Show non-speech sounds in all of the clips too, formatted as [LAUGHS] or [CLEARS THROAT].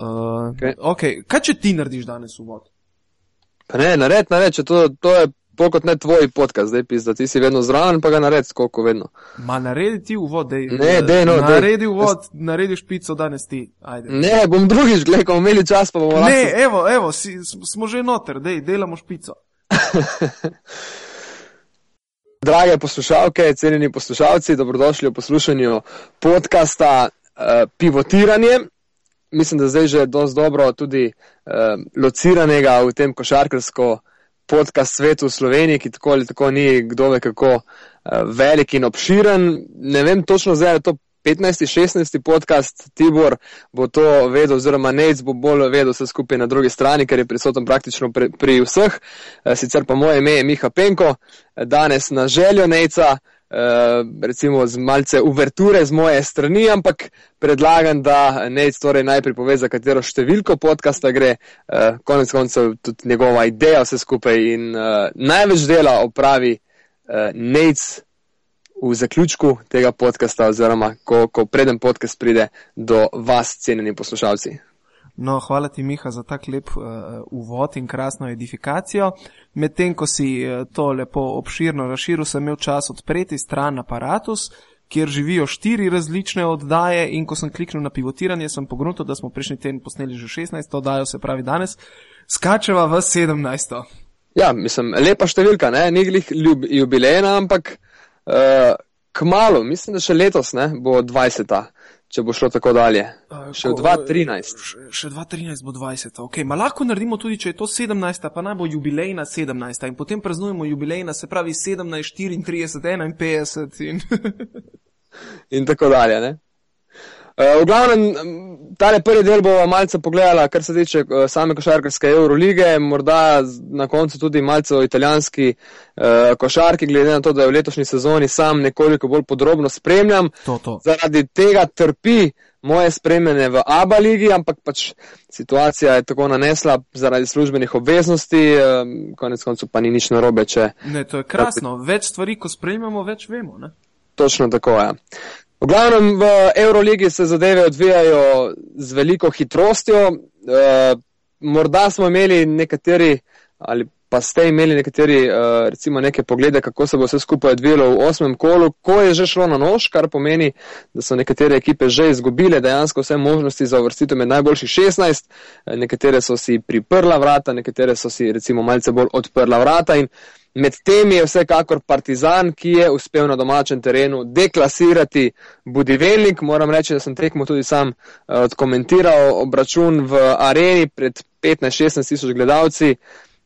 Uh, okay. Okay. Kaj če ti narediš danes uvod? Ne, nared, nared, če to, to je bolj kot ne tvoj podcast, zdaj pisa, ti si vedno zraven, pa ga nared, koliko vedno. Ma naredi ti uvod, dej. Ne, dej, no, naredi dej. uvod, narediš pico danes ti. Ajde. Ne, bom drugič, gledaj, ko bomo imeli čas, pa bomo lahko. Ne, lasi. evo, evo, si, smo že noter, dej, delamo špico. [LAUGHS] Drage poslušalke, cenjeni poslušalci, dobrodošli v poslušanju podcasta uh, Pivotiranje mislim, da zdaj že dosti dobro tudi uh, lociranega v tem košarkarsko podcast svetu v Sloveniji, ki tako ali tako ni kdo ve kako uh, velik in obširen. Ne vem točno zdaj, je to 15. 16. podcast, Tibor bo to vedel, oziroma Nec bo bolj vedel vse skupaj na drugi strani, ker je prisoten praktično pri, pri vseh. Uh, sicer pa moje ime je Miha Penko, danes na željo Neca. Eh, recimo z malce uverture z moje strani, ampak predlagam, da Nec torej najprej pove, za katero številko podcasta gre, uh, konec koncev tudi njegova ideja vse skupaj in uh, največ dela opravi Nec v zaključku tega podcasta oziroma ko, ko preden podcast pride do vas, cenjeni poslušalci. No, hvala ti, Miha, za tak lep uh, uvod in krasno edifikacijo. Medtem, ko si uh, to lepo obširno razširil, sem imel čas odpreti stran aparatus, kjer živijo štiri različne oddaje in ko sem kliknil na pivotiranje, sem pogruntil, da smo prejšnji teden posneli že 16 oddajo, se pravi danes, skačeva v 17. Ja, mislim, lepa številka, ne, ni glih jubilejna, ampak uh, kmalo, mislim, da še letos ne, bo 20 če bo šlo tako dalje. Še v 2013. Še 2013 bo 20. Okay. Ma lahko naredimo tudi, če je to 17, pa naj bo jubilejna 17 in potem praznujemo jubilejna, se pravi 17, 34, 51 in. in tako dalje. Ne? Uh, v glavnem, tale prvi del bomo malce pogledala, kar se tiče uh, same košarkarske Eurolige, morda na koncu tudi malce o italijanski uh, košarki, glede na to, da je v letošnji sezoni sam nekoliko bolj podrobno spremljam. To, to. Zaradi tega trpi moje spremljanje v ABA ligi, ampak pač situacija je tako nanesla zaradi službenih obveznosti, uh, konec koncu pa ni nič narobe, če. Ne, to je krasno. Več stvari, ko spremljamo, več vemo. Ne? Točno tako je. Ja. V glavnem v Euroligi se zadeve odvijajo z veliko hitrostjo. E, morda smo imeli nekateri, ali pa ste imeli nekateri, e, recimo, neke poglede, kako se bo vse skupaj odvijalo v osmem kolu, ko je že šlo na nož, kar pomeni, da so nekatere ekipe že izgubile dejansko vse možnosti za uvrstitev med najboljših 16, e, nekatere so si priprla vrata, nekatere so si recimo malce bolj odprla vrata in Med temi je vsekakor Partizan, ki je uspel na domačem terenu deklasirati Budivelnik. Moram reči, da sem tekmo tudi sam uh, odkomentiral obračun v areni pred 15-16 tisoč gledalci.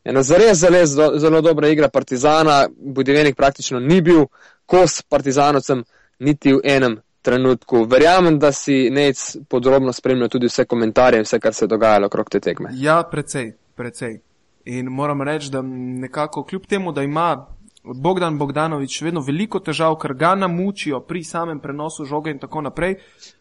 Ena zares, zares zelo, zelo dobra igra Partizana. Budivelnik praktično ni bil kos Partizanovcem niti v enem trenutku. Verjamem, da si Nec podrobno spremljal tudi vse komentarje in vse, kar se je dogajalo okrog te tekme. Ja, precej, precej. In moram reči, da nekako kljub temu, da ima Bogdan Bogdanovič vedno veliko težav, ker ga namučijo pri samem prenosu žoge in tako naprej,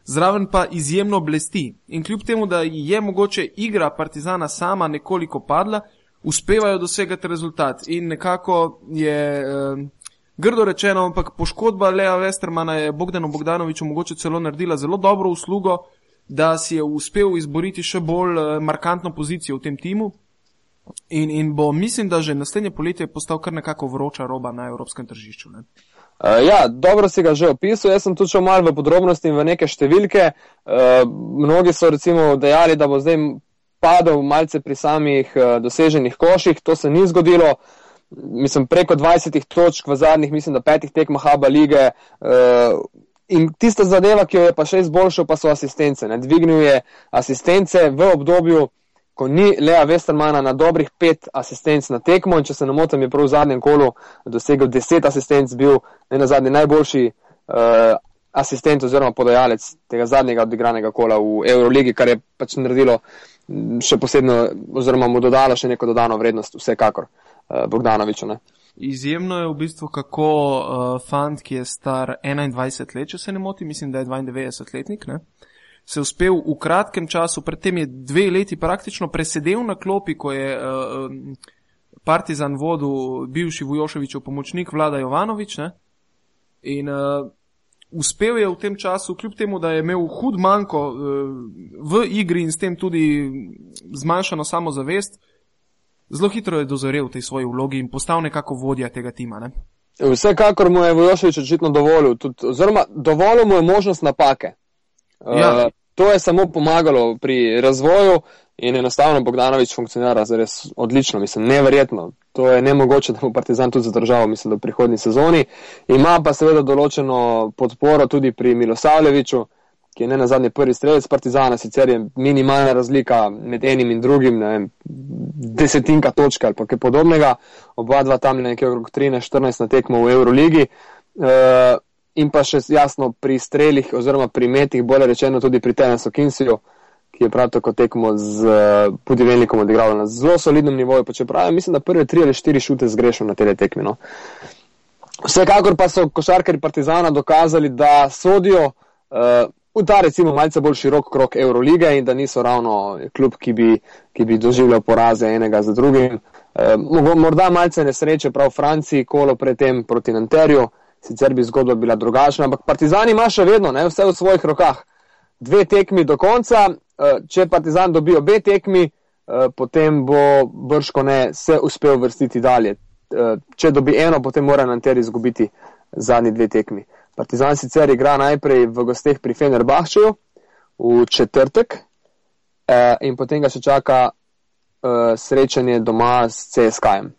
zraven pa izjemno blesti. In kljub temu, da je mogoče igra Partizana sama nekoliko padla, uspevajo dosegati rezultat. In nekako je eh, grdo rečeno, ampak poškodba Lea Westermana je Bogdanu Bogdanoviču mogoče celo naredila zelo dobro uslugo, da si je uspel izboriti še bolj eh, markantno pozicijo v tem timu. In, in bo, mislim, da že naslednje poletje postal kar nekako vroča roba na evropskem tržišču. Ne? Uh, ja, dobro si ga že opisal. Jaz sem tudi šel malo v podrobnosti in v neke številke. Uh, mnogi so recimo dejali, da bo zdaj padel malce pri samih uh, doseženih koših. To se ni zgodilo. Mislim, preko 20 točk v zadnjih, mislim, da petih tekmah Haba lige. Uh, in tista zadeva, ki jo je pa še izboljšal, pa so asistence. Ne? Dvignil je asistence v obdobju ko ni Lea Westermana na dobrih pet asistenc na tekmo in če se ne motim, je prav v zadnjem kolu dosegel deset asistenc, bil ne na zadnji najboljši uh, asistent oziroma podajalec tega zadnjega odigranega kola v Euroligi, kar je pač naredilo še posebno oziroma mu dodalo še neko dodano vrednost vsekakor uh, Bogdanoviču. Ne. Izjemno je v bistvu, kako uh, fant, ki je star 21 let, če se ne motim, mislim, da je 92 letnik, ne? Uh, se uspel v kratkem času, predtem je dve leti praktično presedel na klopi, ko je uh, partizan vodil bivši Vujoševičev pomočnik Vlada Jovanovič. Ne? In uh, uspel je v tem času, kljub temu, da je imel hud manjko uh, v igri in s tem tudi zmanjšano samozavest, zelo hitro je dozorel v tej svoji vlogi in postal nekako vodja tega tima. Ne? Vsekakor mu je Vojoševič očitno dovolil, tudi, oziroma dovolil mu je možnost napake. Ja. Uh, to je samo pomagalo pri razvoju in enostavno Bogdanovič funkcionira zares odlično, mislim, neverjetno. To je nemogoče, da bo Partizan tudi zadržal, mislim, da v prihodnji sezoni. Ima pa seveda določeno podporo tudi pri Milosavljeviču, ki je ne na zadnji prvi strelec Partizana, sicer je minimalna razlika med enim in drugim, ne vem, desetinka točka ali kaj podobnega, oba dva tam nekje okrog 13-14 na tekmo v Euroligi. Uh, in pa še jasno pri strelih oziroma pri metih, bolje rečeno tudi pri Tenesu Kinsiju, ki je prav tako tekmo z uh, Pudivelnikom odigral na zelo solidnem nivoju, pa čeprav mislim, da prve tri ali štiri šute zgrešil na tele tekmi. No. Vsekakor pa so košarkari Partizana dokazali, da sodijo uh, v ta recimo malce bolj širok krok Eurolige in da niso ravno klub, ki bi, ki bi doživljal poraze enega za drugim. Uh, morda malce nesreče prav v Franciji, kolo predtem proti Nanterju, sicer bi zgodba bila drugačna, ampak Partizan ima še vedno ne, vse v svojih rokah. Dve tekmi do konca, uh, če Partizan dobi obe tekmi, uh, potem bo brško ne se uspel vrstiti dalje. Uh, če dobi eno, potem mora Nanterj izgubiti zadnji dve tekmi. Partizan sicer igra najprej v gosteh pri Fenerbahčeju v četrtek eh, in potem ga še čaka eh, srečanje doma s CSK-jem.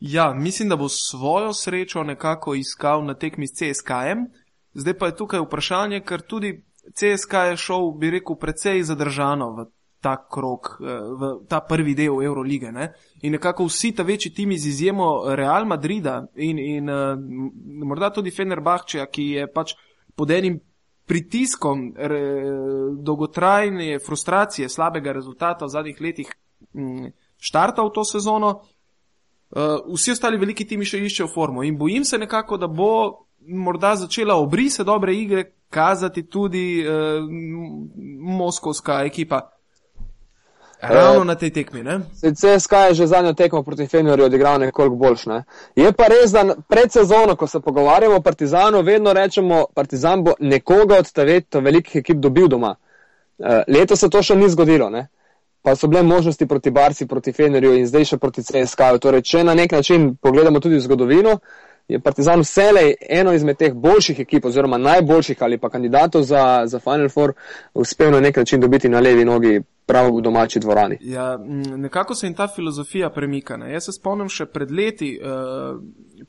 Ja, mislim, da bo svojo srečo nekako iskal na tekmi s CSK-jem. Zdaj pa je tukaj vprašanje, ker tudi CSK je šel, bi rekel, precej zadržano v ta krok, eh, v ta prvi del Eurolige. Ne? In nekako vsi ta večji timi z izjemo Real Madrida in, in uh, morda tudi Fenerbahčeja, ki je pač pod enim pritiskom re, dolgotrajne frustracije, slabega rezultata v zadnjih letih m, štartal to sezono, uh, vsi ostali veliki timi še iščejo formo. In bojim se nekako, da bo morda začela obrise dobre igre kazati tudi uh, moskovska ekipa. Ravno na tej tekmi. CSK je že zadnjo tekmo proti Fenerju odigral nekoliko boljš. Ne? Je pa res, da pred sezono, ko se pogovarjamo o Partizanu, vedno rečemo, Partizan bo nekoga od velikih ekip dobil doma. Leto se to še ni zgodilo, ne? Pa so bile možnosti proti Barci, proti Fenerju in zdaj še proti CSK. Torej, če na nek način pogledamo tudi zgodovino, je Partizan vselej eno izmed teh boljših ekip, oziroma najboljših ali pa kandidatov za, za Final Four, uspel na nek način dobiti na levi nogi prav v domači dvorani. Ja, nekako se jim ta filozofija premika. Ne? Jaz se spomnim še pred leti, uh,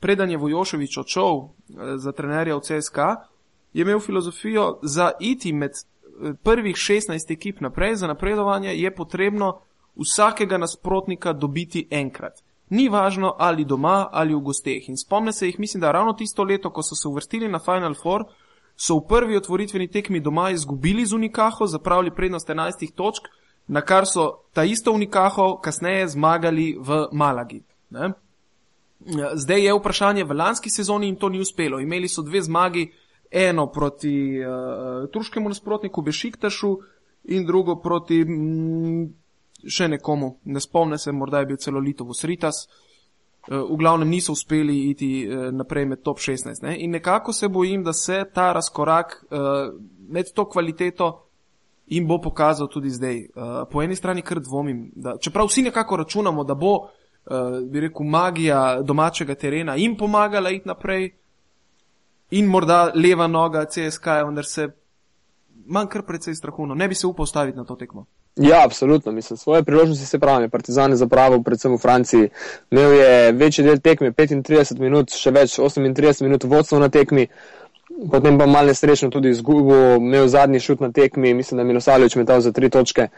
preden je Vojoševič odšel uh, za trenerja v CSK, je imel filozofijo za iti med prvih 16 ekip naprej, za napredovanje je potrebno vsakega nasprotnika dobiti enkrat. Ni važno ali doma ali v gosteh. In spomne se jih, mislim, da ravno tisto leto, ko so se uvrstili na Final Four, so v prvi otvoritveni tekmi doma izgubili z Unikaho, zapravili prednost 11 točk, na kar so ta isto Unikaho kasneje zmagali v Malagi. Ne? Zdaj je vprašanje v lanski sezoni in to ni uspelo. Imeli so dve zmagi, eno proti uh, turškemu nasprotniku Bešiktašu in drugo proti. Mm, še nekomu, ne spomne se, morda je bil celo Litovo Sritas, eh, v glavnem niso uspeli iti eh, naprej med top 16. Ne? In nekako se bojim, da se ta razkorak eh, med to kvaliteto in bo pokazal tudi zdaj. Po eni strani kar dvomim, da čeprav vsi nekako računamo, da bo, bi rekel, magija domačega terena jim pomagala iti naprej in morda leva noga CSK, vendar se manj kar precej strahuno, ne bi se upal staviti na to tekmo. Ja, absolutno. Mislim, svoje priložnosti se pravi. Partizan je zapravil, predvsem v Franciji. Imel je večji del tekme, 35 minut, še več, 38 minut vodstva na tekmi. Potem pa malo nesrečno tudi izgubil, imel zadnji šut na tekmi, mislim, da je Milosavljevič metal za tri točke,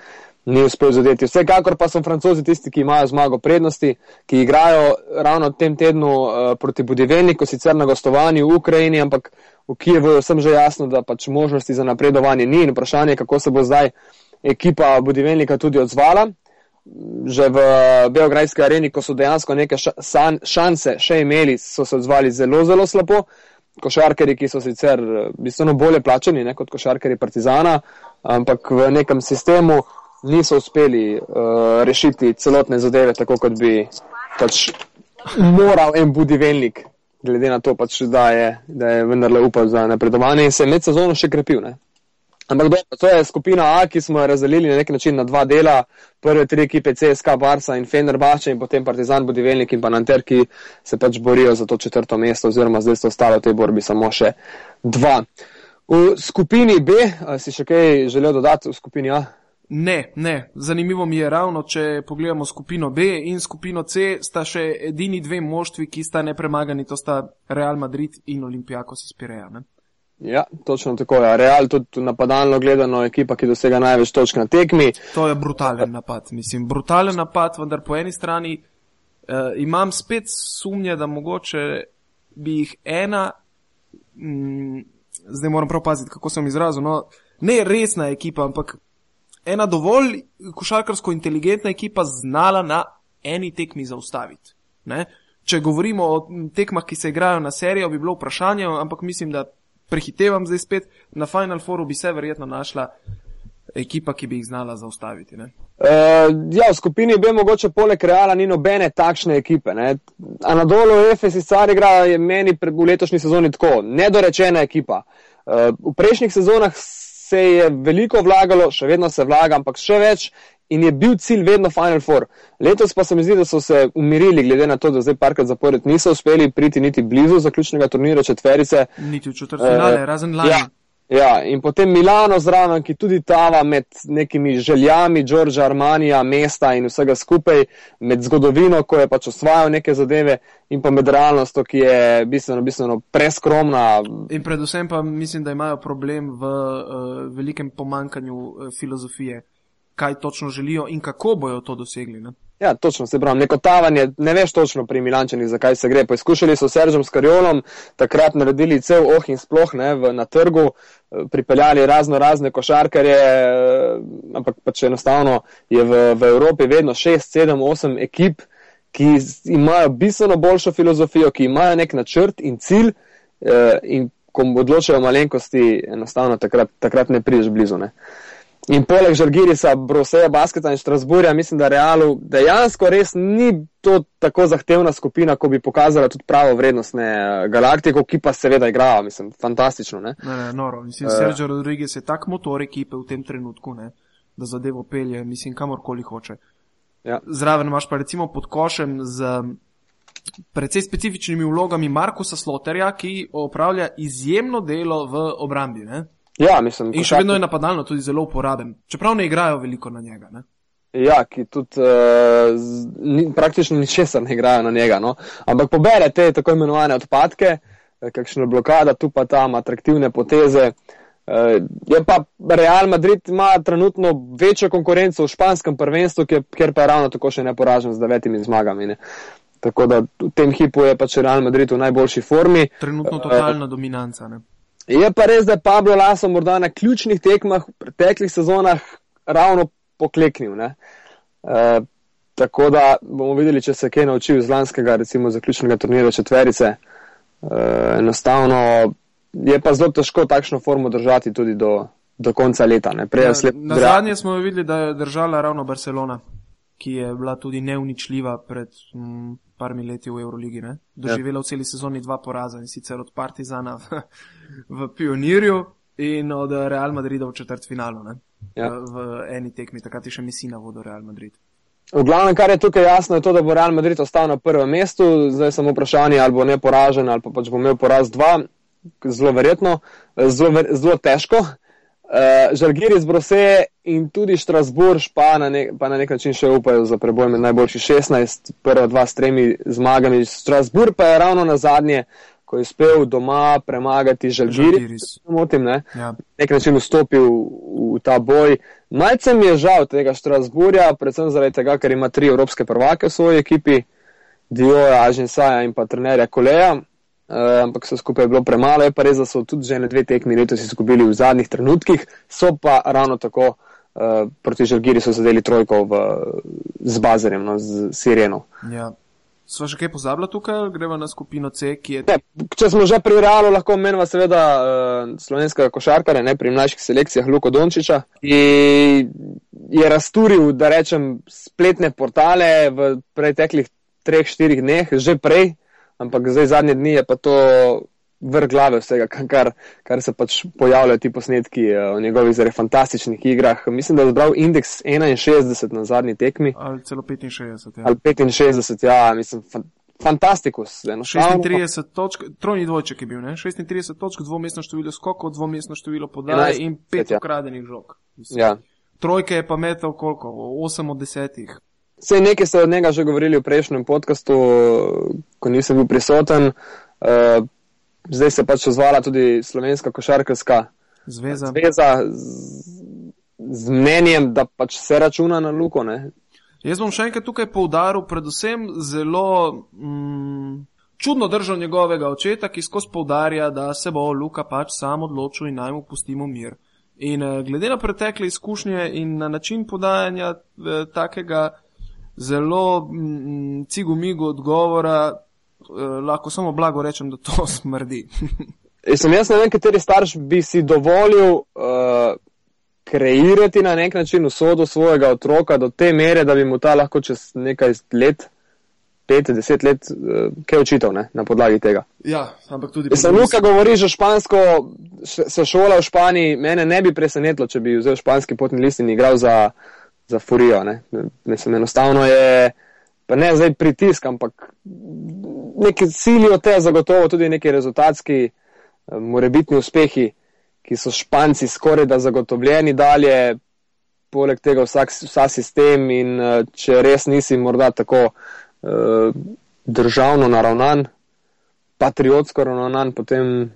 ni uspel zadeti. Vsekakor pa so francozi tisti, ki imajo zmago prednosti, ki igrajo ravno v tem tednu uh, proti Budivelniku, sicer na gostovanju v Ukrajini, ampak v Kijevu je vsem že jasno, da pač možnosti za napredovanje ni in vprašanje, kako se bo zdaj ekipa Budivelnika tudi odzvala. Že v Beograjski areni, ko so dejansko neke šanse še imeli, so se odzvali zelo, zelo slabo. Košarkari, ki so sicer eh, bistveno bolje plačeni ne, kot košarkari Partizana, ampak v nekem sistemu niso uspeli uh, rešiti celotne zadeve, tako kot bi pač moral en Budivelnik glede na to, pač, da, je, da je vendarle upal za napredovanje in se je med sezono še krepil. Ne? Ampak dobro, to je skupina A, ki smo jo razdelili na nek način na dva dela. Prve tri ekipe CSK, Barca in Fenerbače in potem Partizan, Budivelnik in Pananter, ki se pač borijo za to četrto mesto oziroma zdaj so ostalo v tej borbi samo še dva. V skupini B, si še kaj želel dodati v skupini A? Ne, ne. Zanimivo mi je ravno, če pogledamo skupino B in skupino C, sta še edini dve moštvi, ki sta nepremagani, to sta Real Madrid in Olimpijakos iz Pireja. Ne? Ja, točno tako je. Ja. Real tudi napadalno gledano ekipa, ki dosega največ točk na tekmi. To je brutalen napad, mislim. Brutalen napad, vendar po eni strani uh, imam spet sumnje, da mogoče bi jih ena, mm, zdaj moram prav paziti, kako sem izrazil, no, ne resna ekipa, ampak ena dovolj košarkarsko inteligentna ekipa znala na eni tekmi zaustaviti. Ne? Če govorimo o tekmah, ki se igrajo na serijo, bi bilo vprašanje, ampak mislim, da prehitevam zdaj spet, na Final Fouru bi se verjetno našla ekipa, ki bi jih znala zaustaviti. Uh, ja, v skupini B mogoče poleg Reala ni nobene takšne ekipe. Ne? Anadolu Efes iz Carigra je meni v letošnji sezoni tako, nedorečena ekipa. Uh, v prejšnjih sezonah se je veliko vlagalo, še vedno se vlaga, ampak še več in je bil cilj vedno Final Four. Letos pa se mi zdi, da so se umirili, glede na to, da zdaj parkrat zapored niso uspeli priti niti blizu zaključnega turnira četverice. Niti v četrtfinale, uh, razen lani. Ja. Ja, in potem Milano zraven, ki tudi tava med nekimi željami Đorđa Armanija, mesta in vsega skupaj, med zgodovino, ko je pač osvajal neke zadeve, in pa med realnostjo, ki je bistveno, bistveno preskromna. In predvsem pa mislim, da imajo problem v uh, velikem pomankanju uh, filozofije, kaj točno želijo in kako bojo to dosegli. Ne? Ja, točno se pravi, neko tavanje, ne veš točno pri Milančanih, zakaj se gre. Poizkušali so s Seržem Skarjolom, takrat naredili cel oh in sploh ne, v, na trgu, eh, pripeljali razno razne košarkarje, eh, ampak pač enostavno je v, v Evropi vedno 6, 7, 8 ekip, ki imajo bistveno boljšo filozofijo, ki imajo nek načrt in cilj eh, in ko odločajo malenkosti, enostavno takrat, takrat ne prideš blizu. Ne. In poleg Žalgirisa, Broseja, Basketa in Štrasburja, mislim, da Realu dejansko res ni to tako zahtevna skupina, ko bi pokazala tudi pravo vrednostne eh, galaktiko, ki pa seveda igrajo, mislim, fantastično. Ne, ne, ne noro. Mislim, uh, Sergio Rodriguez je tak motor ekipe v tem trenutku, ne, da zadevo pelje, mislim, kamorkoli hoče. Ja. Zraven imaš pa recimo pod košem z precej specifičnimi vlogami Markusa Sloterja, ki opravlja izjemno delo v obrambi. Ne. Ja, mislim, in še vedno je napadalno tudi zelo uporaben, čeprav ne igrajo veliko na njega. Ne? Ja, ki tudi uh, ni, praktično ničesar ne igrajo na njega. No? Ampak pobere te tako imenovane odpadke, eh, kakšne blokade, tu pa tam atraktivne poteze. Uh, je pa Real Madrid ima trenutno večjo konkurenco v španskem prvenstvu, kjer pa je ravno tako še neporažen z devetimi zmagami. Ne? Tako da v tem hipu je pač Real Madrid v najboljši formi. Trenutno totalna uh, dominanca. Ne? Je pa res, da je Pablo Laso morda na ključnih tekmah v preteklih sezonah ravno pokleknil. E, tako da bomo videli, če se je kaj naučil iz lanskega, recimo, zaključnega turnira četverice. E, enostavno je pa zelo težko takšno formo držati tudi do, do konca leta. Ja, sled... Na zadnje smo videli, da je držala ravno Barcelona, ki je bila tudi neuničljiva pred. Mm, parmi leti v Euroligi. Ne? Doživela v celi sezoni dva poraza in sicer od Partizana v, v Pionirju in od Real Madrida v četrt finalu. Ja. V, v eni tekmi, takrat je še misina vodo Real Madrid. V glavnem, kar je tukaj jasno, je to, da bo Real Madrid ostal na prvem mestu. Zdaj samo vprašanje, ali bo ne poražen ali pa pač bo imel poraz dva. Zelo verjetno, zelo, zelo težko. Uh, Žalgiri z Brose in tudi Štrasburž pa na, ne, pa na nek način še upajo za preboj med najboljših 16, prva dva s tremi zmagami. Štrasburg pa je ravno na zadnje, ko je uspel doma premagati Žalgiri, motim, ne? Ja. nek način vstopil v, v ta boj. Malce mi je žal tega Štrasburja, predvsem zaradi tega, ker ima tri evropske prvake v svoji ekipi, Dioja, Ažensaja in pa trenerja Koleja. Uh, ampak vse skupaj bilo premalo, je pa res, da so tudi že ne dve tekmi letos izgubili v zadnjih trenutkih, so pa ravno tako uh, proti Žalgiri so zadeli trojko v, z Bazarjem, no, z Sireno. Ja. Sva še kaj pozabila tukaj, greva na skupino C, ki je. Ne, če smo že pri Realu, lahko menimo seveda uh, slovenskega košarkara, ne pri mlajših selekcijah Luko Dončiča, ki je razturil, da rečem, spletne portale v preteklih treh, štirih dneh, že prej, ampak zdaj zadnje dni je pa to vrh glave vsega, [LAUGHS] kar, kar se pač pojavljajo ti posnetki uh, o njegovih zelo fantastičnih igrah. Mislim, da je zbral indeks 61 na zadnji tekmi. Ali celo 65. Ja. Ali 65, ja, mislim, fan, fantastikus. 36 točk, trojni dvojček je bil, ne? 36 točk, dvomestno število skokov, dvomestno število podaj in pet ja. ukradenih žog. Ja. Trojke je pa metal koliko? 8 od 10. Vse nekaj ste od njega že govorili v prejšnjem podkastu, ko nisem bil prisoten. Uh, zdaj se pač ozvala tudi slovenska košarkarska zveza, zveza z, z mnenjem, da pač se računa na Luko. Ne? Jaz bom še enkrat tukaj poudaril, predvsem zelo mm, čudno držal njegovega očeta, ki skozi poudarja, da se bo Luka pač sam odločil in naj mu pustimo mir. In uh, glede na pretekle izkušnje in na način podajanja uh, takega zelo mm, cigumigo odgovora, uh, lahko samo blago rečem, da to [LAUGHS] smrdi. Sem jaz ne vem, kateri starš bi si dovolil uh, kreirati na nek način usodo svojega otroka do te mere, da bi mu ta lahko čez nekaj let, pet, deset let, uh, kaj očital ne, na podlagi tega. Ja, ampak tudi. Sem Luka govori že špansko, se šola v Španiji, mene ne bi presenetilo, če bi vzel španski potni list in igral za, za Furijo. Ne. Mislim, enostavno je pa ne zdaj pritisk, ampak neki silijo te zagotovo tudi neki rezultatski, eh, morebitni uspehi, ki so španci skoraj da zagotovljeni dalje, poleg tega vsak, vsa sistem in eh, če res nisi morda tako uh, državno naravnan, patriotsko naravnan, potem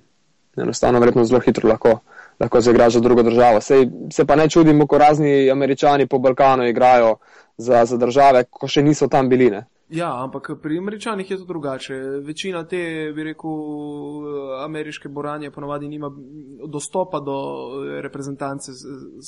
enostavno verjetno zelo hitro lahko. Lahko se igra za drugo državo. Sej, se pa ne čudimo, ko razni američani po Balkanu igrajo za, za države, ko še niso tam bili. Ne? Ja, ampak pri američanih je to drugače. Večina te, bi rekel, ameriške boranje ponovadi nima dostopa do reprezentance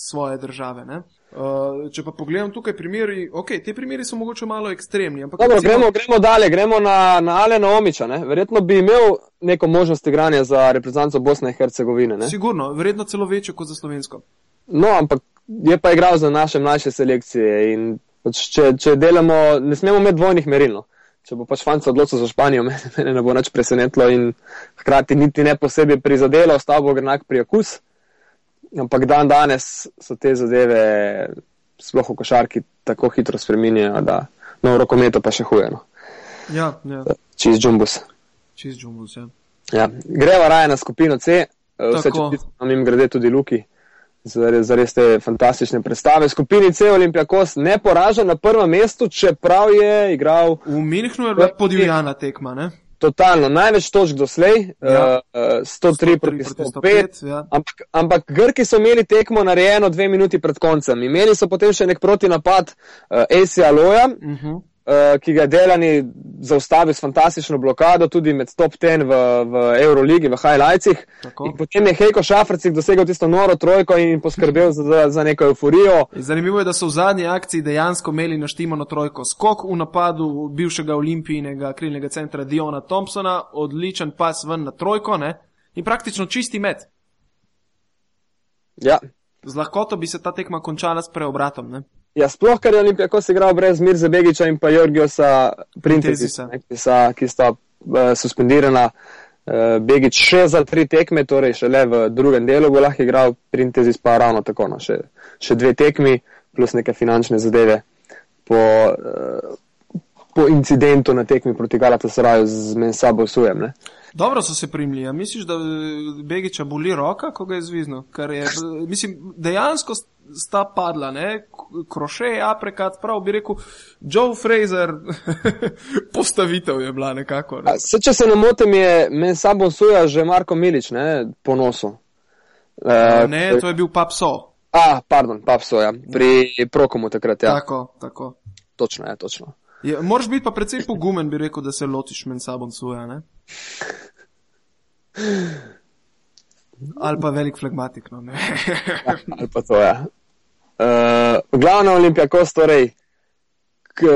svoje države. Ne? Uh, če pa pogledam tukaj primeri, ok, te primeri so mogoče malo ekstremni. Ampak Dobro, recimo... gremo, gremo dalje, gremo na, na Alena Omiča. Ne? Verjetno bi imel neko možnost igranja za reprezentanco Bosne in Hercegovine. Ne? Sigurno, verjetno celo večjo kot za slovensko. No, ampak je pa igral za naše mlajše selekcije in Pač, če, če delamo, ne smemo imeti dvojnih meril. No. Če bo pač fant se odločil za Španijo, [LAUGHS] mene ne bo nič presenetilo in hkrati niti ne posebej prizadelo, ostal bo grenak prijakus. Ampak dan danes so te zadeve, sploh v košarki, tako hitro spreminjajo, da no, v rokometu pa še huje. No. Ja, ja. Čez džumbus. Čez džumbus, ja. ja. Greva raje na skupino C, vse čas jim grede tudi Luki za res te fantastične predstave. Skupini C Olimpijakos ne poraža na prvem mestu, čeprav je igral. V Minhnu je bila podivjana tekma, ne? Totalno, največ točk doslej, ja. uh, 103 proti 105. Ja. Ampak, ampak Grki so imeli tekmo narejeno dve minuti pred koncem. Imeli so potem še nek protinapad uh, Asia Loja. Uh mhm. -huh. Eh, ki ga je delani zaustavil s fantastično blokado, tudi med top 10 v, v Euroligi, v highlightsih. Potem je Hejko Šafrcik dosegel tisto noro trojko in poskrbel za, za neko euforijo. Zanimivo je, da so v zadnji akciji dejansko imeli naštimano trojko. Skok v napadu bivšega olimpijnega krilnega centra Diona Thompsona, odličen pas ven na trojko ne? in praktično čisti met. Ja. Z lahkoto bi se ta tekma končala s preobratom. Ne? Ja, sploh, ker je Olimpijako se igral brez Mirza Begiča in pa Jorgiosa Printezisa, ki ki sta uh, suspendirana. Uh, Begič še za tri tekme, torej še le v drugem delu bo lahko igral, Printezis pa ravno tako, no, še, še dve tekmi plus neke finančne zadeve po, uh, po incidentu na tekmi proti Galatasaraju z men sabo sujem. Ne? Dobro so se primili. Ja, misliš, da Begiča boli roka, ko ga je zvizno? Je, mislim, dejansko sta padla, ne? kroše, aprekat, prav bi rekel, Joe Fraser, [LAUGHS] postavitev je bila nekako. Ne? Se, če se ne motim, je men sabo suja že Marko Milič, ne, po nosu. Uh, ne, to je bil Papso. A, pardon, Papso, ja, pri Prokomu takrat, ja. Tako, tako. Točno, ja, točno. Je, moraš biti pa predvsej pogumen, bi rekel, da se lotiš men sabo suja, ne? Ali pa velik flegmatik, no ne. ja, ali pa to, ja. Uh, glavna olimpijaka, torej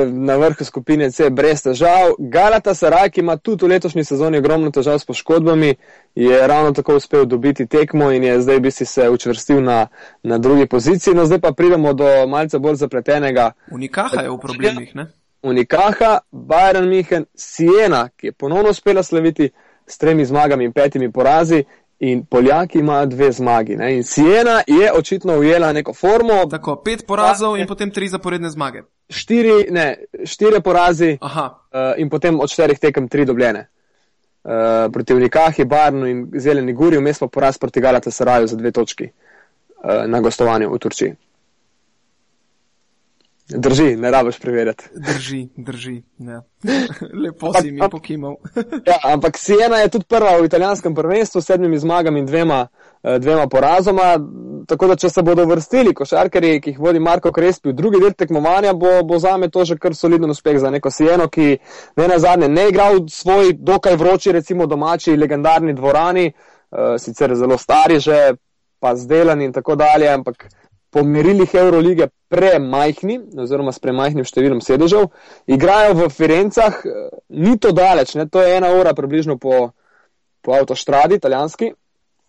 na vrhu skupine C, brez težav. Galata Saraj, ki ima tudi v letošnji sezoni ogromno težav s poškodbami, je ravno tako uspel dobiti tekmo in je zdaj bi si se učvrstil na, na drugi poziciji. No, zdaj pa pridemo do malce bolj zapletenega. Unikaha je v problemih, ne? Unikaha, Bayern München, Siena, ki je ponovno uspela slaviti s tremi zmagami in petimi porazi. In Poljaki imajo dve zmagi. Ne? In Siena je očitno ujela neko formo. Tako, pet porazov in potem tri zaporedne zmage. Štiri, ne, štiri porazi uh, in potem od štirih tekem tri dobljene. Uh, proti Unikahi, Barnu in Zeleni Guri, vmes pa poraz proti Galata Saraju za dve točki uh, na gostovanju v Turčiji. Drži, ne rabiš preverjati. Drži, drži. Ja. [LAUGHS] Lepo si mi pokimal. [LAUGHS] ja, ampak Siena je tudi prva v italijanskem prvenstvu s sedmimi zmagami in dvema, eh, dvema porazoma. Tako da, če se bodo vrstili košarkari, ki jih vodi Marko Krespi v drugi del tekmovanja, bo, bo za me to že kar soliden uspeh za neko Sieno, ki ne na zadnje ne igra v svoj dokaj vroči, recimo domači, legendarni dvorani, uh, sicer zelo stari že, pa zdelani in tako dalje, ampak po merilih Eurolige premajhni, oziroma s premajhnim številom sedežev, igrajo v Firencah, ni to daleč, ne? to je ena ura približno po, po avtostradi, italijanski.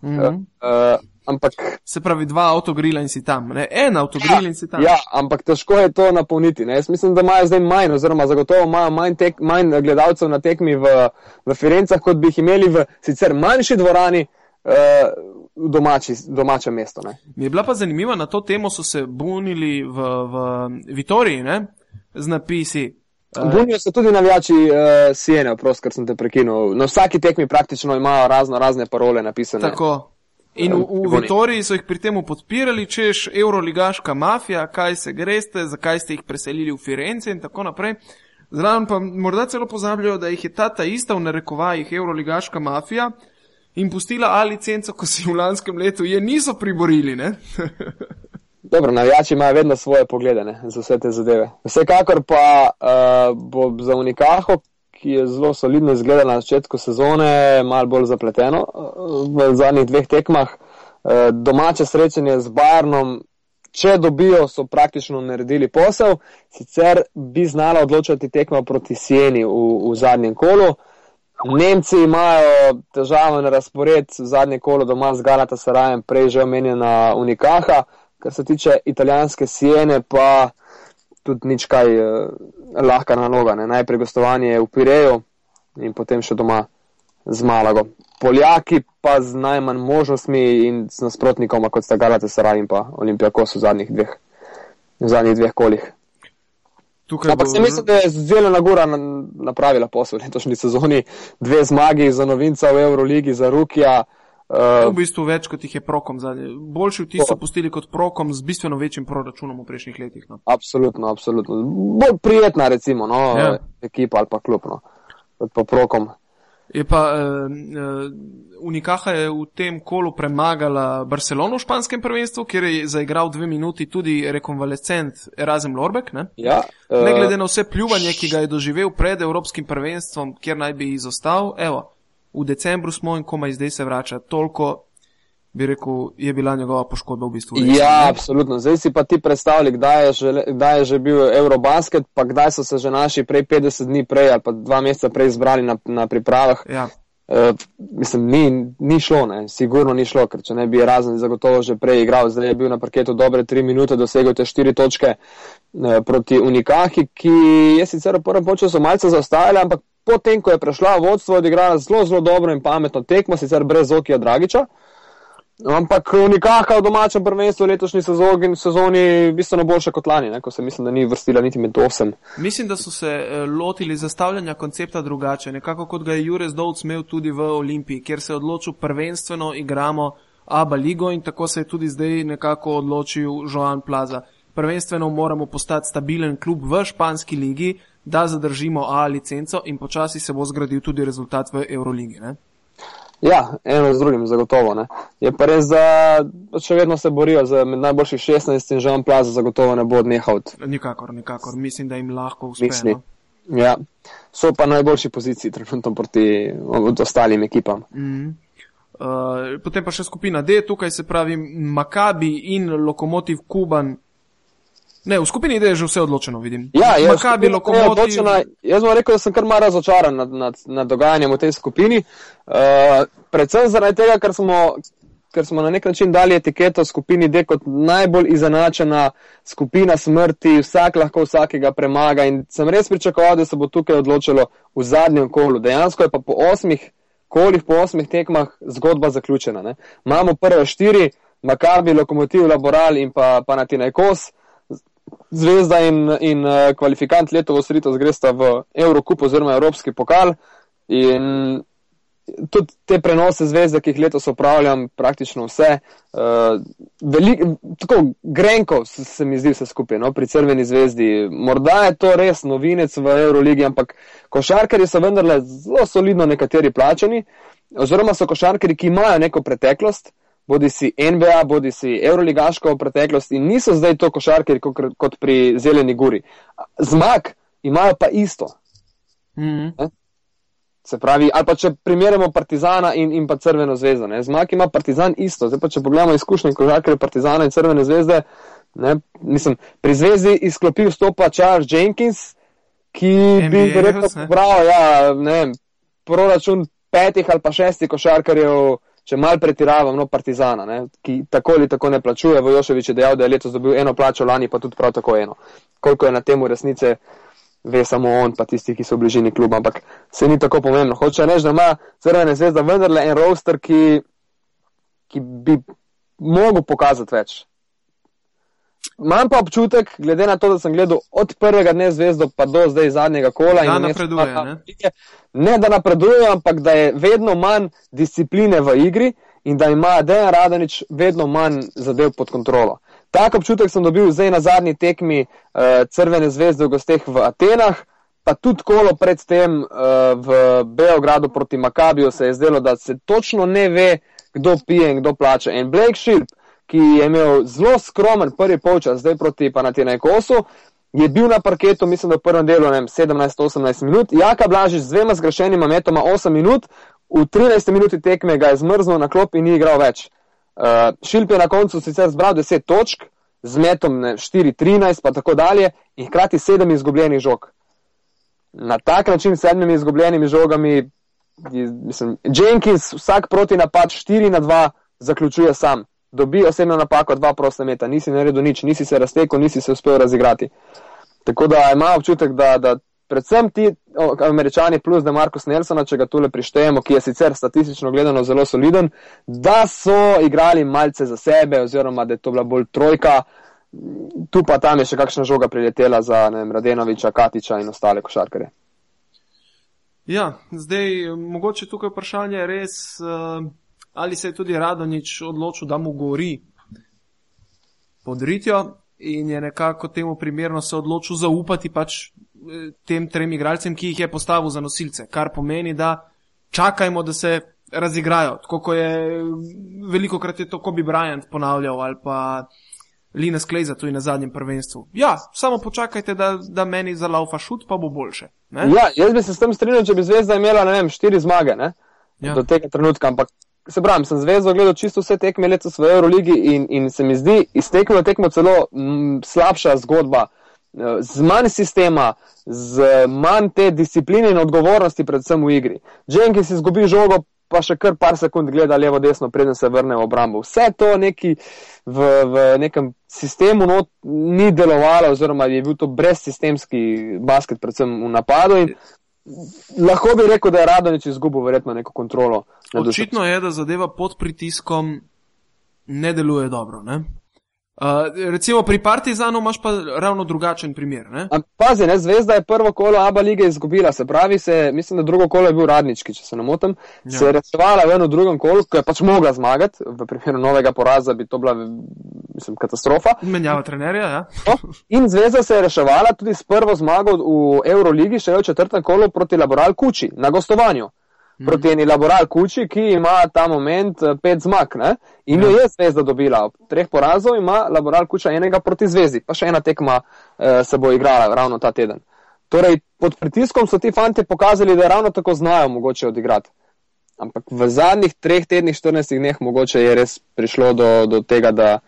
Mm -hmm. uh, ampak, Se pravi, dva avtogrila in si tam, ne? en avtogril ja, in si tam. Ja, ampak težko je to napolniti. Ne? Jaz mislim, da imajo zdaj manj, oziroma zagotovo imajo manj, tek, manj gledalcev na tekmi v, v Firencah, kot bi jih imeli v sicer manjši dvorani. Uh, v domači, domače mesto. Ne. Mi je bila pa zanimiva na to temo, so se bunili v, v Vitoriji ne, z napisi. Uh, Bunijo se tudi navijači uh, Siene, oprost, ker sem te prekinil. Na vsaki tekmi praktično imajo razno razne parole napisane. Tako. In v, v Vitoriji so jih pri tem podpirali, češ Euroligaška mafija, kaj se greste, zakaj ste jih preselili v Firence in tako naprej. Zraven pa morda celo pozabljajo, da jih je ta ta ista v narekovajih Euroligaška mafija, in pustila A licenco, ko si v lanskem letu je niso priborili. [LAUGHS] Dobro, navijači imajo vedno svoje poglede ne, za vse te zadeve. Vsekakor pa uh, bo za Unikaho, ki je zelo solidno izgledala na začetku sezone, malo bolj zapleteno uh, v zadnjih dveh tekmah. Uh, domače srečanje z Barnom, če dobijo, so praktično naredili posel, sicer bi znala odločati tekma proti Sieni v, v zadnjem kolu. Uh, Nemci imajo težave na razpored, zadnje kolo doma z Galata Sarajem, prej že omenjena Unikaha, kar se tiče italijanske Siene, pa tudi nič kaj eh, lahka naloga. Ne? Najprej gostovanje v Pireju in potem še doma z Malago. Poljaki pa z najmanj možnostmi in s nasprotnikom, kot sta Galata Saraj in pa Olimpijakos v zadnjih dveh, v zadnjih dveh kolih. Tukaj Ampak bo... se mislim, da je Zelena Gora napravila posel v letošnji sezoni. Dve zmagi za novinca v Euroligi, za Rukija. Uh, v bistvu več kot jih je prokom zadnji. Boljši vtis so pustili kot prokom z bistveno večjim proračunom v prejšnjih letih. No. Absolutno, absolutno. Bolj prijetna recimo, no, ja. ekipa ali pa klub, no, kot pa prokom. Je pa uh, uh, Unikaha je v tem kolu premagala Barcelono v španskem prvenstvu, kjer je zaigral dve minuti tudi rekonvalescent Erasmus Lorbek. Ne? Ja, uh, ne glede na vse pljuvanje, ki ga je doživel pred Evropskim prvenstvom, kjer naj bi izostal, evo, v decembru smo in komaj zdaj se vrača. Toliko bi rekel, je bila njegova poškodba v bistvu. Resno, ja, ne? absolutno. Zdaj si pa ti predstavljaj, kdaj, kdaj je že bil Eurobasket, pa kdaj so se že naši prej 50 dni prej ali pa dva meseca prej zbrali na, na pripravah. Ja. Uh, mislim, ni, ni šlo, ne. sigurno ni šlo, ker če ne bi razen zagotovo že prej igral, zdaj je bil na parketu dobre tri minute, dosegel te štiri točke uh, proti Unikahi, ki je sicer v prvem času malce zaostajala, ampak potem, ko je prešla vodstvo, je odigrala zelo, zelo dobro in pametno tekmo, sicer brez Okija Dragiča. Uh, Ampak v domačem prvenstvu letošnji sezoni, sezoni bistveno boljše kot lani, ne, ko se mislim, da ni vrstila niti med osem. Mislim, da so se eh, lotili zastavljanja koncepta drugače, nekako kot ga je Jurez Dovc imel tudi v Olimpiji, kjer se je odločil prvenstveno igramo Aba Ligo in tako se je tudi zdaj nekako odločil Joan Plaza. Prvenstveno moramo postati stabilen klub v španski ligi, da zadržimo A licenco in počasi se bo zgradil tudi rezultat v Euroligi. Ne? Ja, eno z drugim, zagotovo. Ne. Je pa res, da še vedno se borijo za med najboljših 16 in že on plaza zagotovo ne bo odnehal. Nikakor, nikakor. Mislim, da jim lahko uspe. No. Ja. So pa najboljši poziciji trenutno proti ostalim ekipam. Mm. Uh, potem pa še skupina D, tukaj se pravi Makabi in Lokomotiv Kuban. Ne, v skupini D je že vse odločeno, vidim. Ja, je, Makabi, Lokomotiv. Jaz bom rekel, da sem kar malo razočaran nad, nad, nad dogajanjem v tej skupini. Uh, predvsem zaradi tega, ker smo ker smo na nek način dali etiketo skupini D kot najbolj izenačena skupina smrti, vsak lahko vsakega premaga in sem res pričakoval, da se bo tukaj odločilo v zadnjem kolu. Dejansko je pa po osmih kolih, po osmih tekmah zgodba zaključena. Ne. Imamo prve štiri, Makabi, Lokomotiv, Laboral in pa Panatinaj Kos. Zvezda in, in uh, kvalifikant letovo srito zgresta v Evrokup oziroma Evropski pokal. In tudi te prenose zvezde, ki jih letos upravljam, praktično vse, uh, velik, tako grenko se, se mi zdi vse skupaj, no, pri crveni zvezdi. Morda je to res novinec v Euroligi, ampak košarkari so vendarle zelo solidno nekateri plačani, oziroma so košarkari, ki imajo neko preteklost, bodi si NBA, bodi si Euroligaško preteklost in niso zdaj to košarkari kot, kot pri Zeleni Guri. Zmag imajo pa isto. Mm -hmm. Se pravi, ali pa če primerjamo Partizana in, in pa Crveno zvezdo. Ne? Zmag ima Partizan isto. Zdaj pa če pogledamo izkušnje kožarkarja Partizana in Crvene zvezde, ne? mislim, pri zvezdi izklopil stopa Charles Jenkins, ki NBA bi verjetno pobral, ja, ne proračun petih ali pa šestih košarkarjev, če mal pretiravam, no, Partizana, ne? ki tako ali tako ne plačuje. Vojoševič je dejal, da je letos dobil eno plačo, lani pa tudi prav tako eno. Koliko je na temu resnice? ve samo on, pa tisti, ki so v bližini kluba, ampak se ni tako pomembno. Hoče reči, da ima Crvena zvezda vendarle en roster, ki, ki bi mogel pokazati več. Imam pa občutek, glede na to, da sem gledal od prvega dne zvezdo pa do zdaj zadnjega kola. Da napreduje. Ne? ne, da napreduje, ampak da je vedno manj discipline v igri in da ima Dejan Radanič vedno manj zadev pod kontrolo. Tak občutek sem dobil zdaj na zadnji tekmi uh, Crvene zvezde v gosteh v Atenah, pa tudi kolo predtem uh, v Beogradu proti Makabiju se je zdelo, da se točno ne ve, kdo pije in kdo plača. In Blake Shilp, ki je imel zelo skromen prvi polčas zdaj proti Panatinaj Kosu, je bil na parketu, mislim, da v prvem delu 17-18 minut, Jaka Blažič z dvema zgrešenima metoma 8 minut, v 13 minuti tekme ga je zmrznil na klop in ni igral več. Uh, Šilp je na koncu sicer zbral 10 točk, z metom 4-13, pa tako dalje, in hkrati 7 izgubljenih žog. Na tak način s 7 izgubljenimi žogami, mislim, Jenkins vsak proti napad 4 na 2 zaključuje sam. Dobi osebno napako, dva prosta meta, nisi naredil nič, nisi se raztekel, nisi se uspel razigrati. Tako da ima občutek, da, da predvsem ti američani plus da Markus Nelsona, če ga tule prištejemo, ki je sicer statistično gledano zelo soliden, da so igrali malce za sebe oziroma da je to bila bolj trojka. Tu pa tam je še kakšna žoga priletela za vem, Radenoviča, Katiča in ostale košarkare. Ja, zdaj mogoče tukaj vprašanje res, uh, ali se je tudi Radonič odločil, da mu gori pod ritjo in je nekako temu primerno se odločil zaupati pač tem trem igralcem, ki jih je postavil za nosilce, kar pomeni, da čakajmo, da se razigrajo. Tako kot je veliko krat je to Kobe Bryant ponavljal ali pa Lina Skleza tudi na zadnjem prvenstvu. Ja, samo počakajte, da, da meni za laufa šut, pa bo boljše. Ne? Ja, jaz bi se s tem strinjal, če bi zvezda imela, ne vem, štiri zmage ja. do tega trenutka, ampak. Se pravi, sem zvezdo gledal čisto vse tekme letos v Euroligi in, in se mi zdi iz tekme v tekmo celo m, slabša zgodba uh, z manj sistema, z manj te discipline in odgovornosti, predvsem v igri. Jenkins izgubi žogo, pa še kar par sekund gleda levo, desno, preden se vrne v obrambo. Vse to neki v, v nekem sistemu not, ni delovalo, oziroma je bil to brezsistemski basket, predvsem v napadu. Lahko bi rekel, da je Radonič izgubil verjetno neko kontrolo. Očitno je, da zadeva pod pritiskom ne deluje dobro. Ne? Uh, recimo pri Partizanu imaš pa ravno drugačen primer. Pazi, ne, zvezda je prvo kolo Abu lige izgubila, se pravi, se, mislim, da drugo kolo je bil radnički, če se ne motim. Ja. Se je reševala v enem drugem kolu, ko je pač mogla zmagati, v primeru novega poraza bi to bila mislim, katastrofa. Menjava trenerja, ja. No, in zvezda se je reševala tudi s prvo zmago v Euroligi, še v četrtem kolu proti Laboral Kuči na gostovanju. Mhm. proti eni laboral kuči, ki ima ta moment eh, pet zmag. Ne? In jo ja. je zvezda dobila. Ob treh porazov ima laboral kuča enega proti zvezdi, pa še ena tekma eh, se bo igrala ravno ta teden. Torej, pod pritiskom so ti fanti pokazali, da ravno tako znajo mogoče odigrati. Ampak v zadnjih treh tednih, 14 dneh mogoče je res prišlo do, do tega, da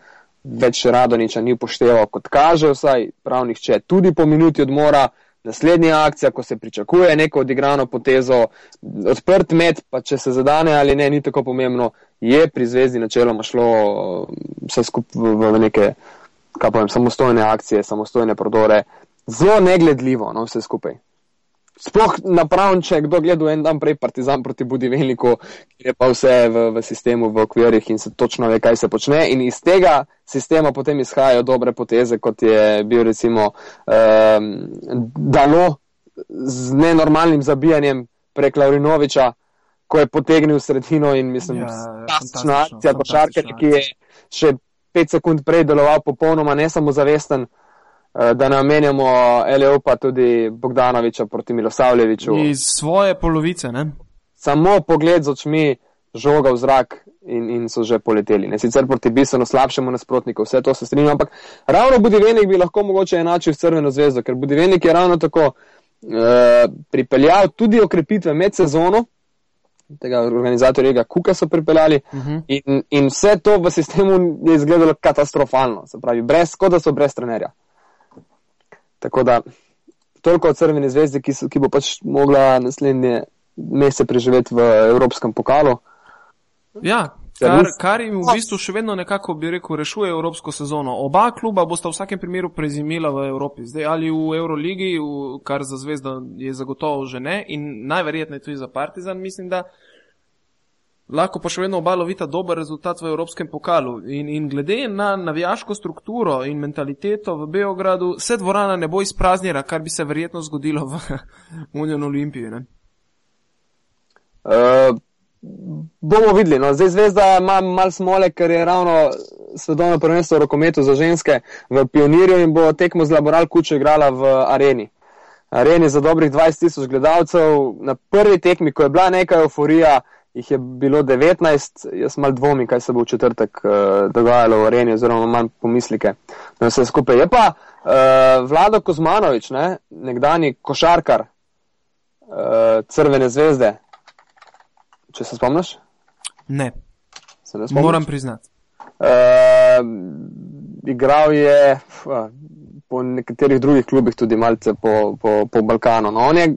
več Radoniča ni upošteval, kot kaže, vsaj pravnih če. Tudi po minuti odmora, naslednja akcija, ko se pričakuje neko odigrano potezo, odprt med, pa če se zadane ali ne, ni tako pomembno, je pri zvezdi načeloma šlo vse skupaj v, v neke, kaj povem, samostojne akcije, samostojne prodore, zelo negledljivo, no, vse skupaj. Sploh napravim, če kdo gleda en dan prej Partizan proti Budivelniku, kjer je pa vse v, v sistemu, v okvirih in se točno ve, kaj se počne. In iz tega sistema potem izhajajo dobre poteze, kot je bil recimo um, Dano z nenormalnim zabijanjem prek Laurinoviča, ko je potegnil sredino in mislim, da je košarkar, ki je še pet sekund prej deloval popolnoma nesamozavesten. Da ne omenjamo Eleopa tudi Bogdanoviča proti Milosavljeviču. Iz svoje polovice, ne? Samo pogled z očmi žoga v zrak in, in so že poleteli. Ne sicer proti bistveno slabšemu nasprotniku, vse to se strinjam, ampak ravno Budivenik bi lahko mogoče enačil s Crveno zvezdo, ker Budivenik je ravno tako uh, pripeljal tudi okrepitve med sezono. Tega organizatorja Kuka so pripeljali uh mhm. -huh. in, in vse to v sistemu je izgledalo katastrofalno, se pravi, brez, kot da so brez trenerja. Tako da toliko o Crveni zvezdi, ki, so, ki bo pač mogla naslednje mesece preživeti v Evropskem pokalu. Ja, kar, kar jim v bistvu še vedno nekako, bi rekel, rešuje Evropsko sezono. Oba kluba bosta v vsakem primeru prezimila v Evropi. Zdaj ali v Euroligi, v, kar za zvezdo je zagotovo že ne in najverjetneje tudi za Partizan, mislim, da lahko pa še vedno oba lovita dober rezultat v Evropskem pokalu. In, in glede na navijaško strukturo in mentaliteto v Beogradu, se dvorana ne bo izpraznila, kar bi se verjetno zgodilo v [LAUGHS] Union Olimpiji. Uh, bomo videli. No. Zdaj zvezda ima mal smole, ker je ravno svetovno prvenstvo v rokometu za ženske v pionirju in bo tekmo z Laboral Kuče igrala v areni. Areni za dobrih 20 tisoč gledalcev. Na prvi tekmi, ko je bila neka euforija, jih je bilo 19, jaz mal dvomim, kaj se bo v četrtek uh, dogajalo v areni, oziroma manj pomislike na vse skupaj. Je pa uh, Vlado Kozmanovič, ne, nekdani košarkar uh, Crvene zvezde, če se spomniš? Ne. Se ne spomniš? Moram priznati. Uh, igral je uh, po nekaterih drugih klubih, tudi malce po, po, po Balkanu. No, on je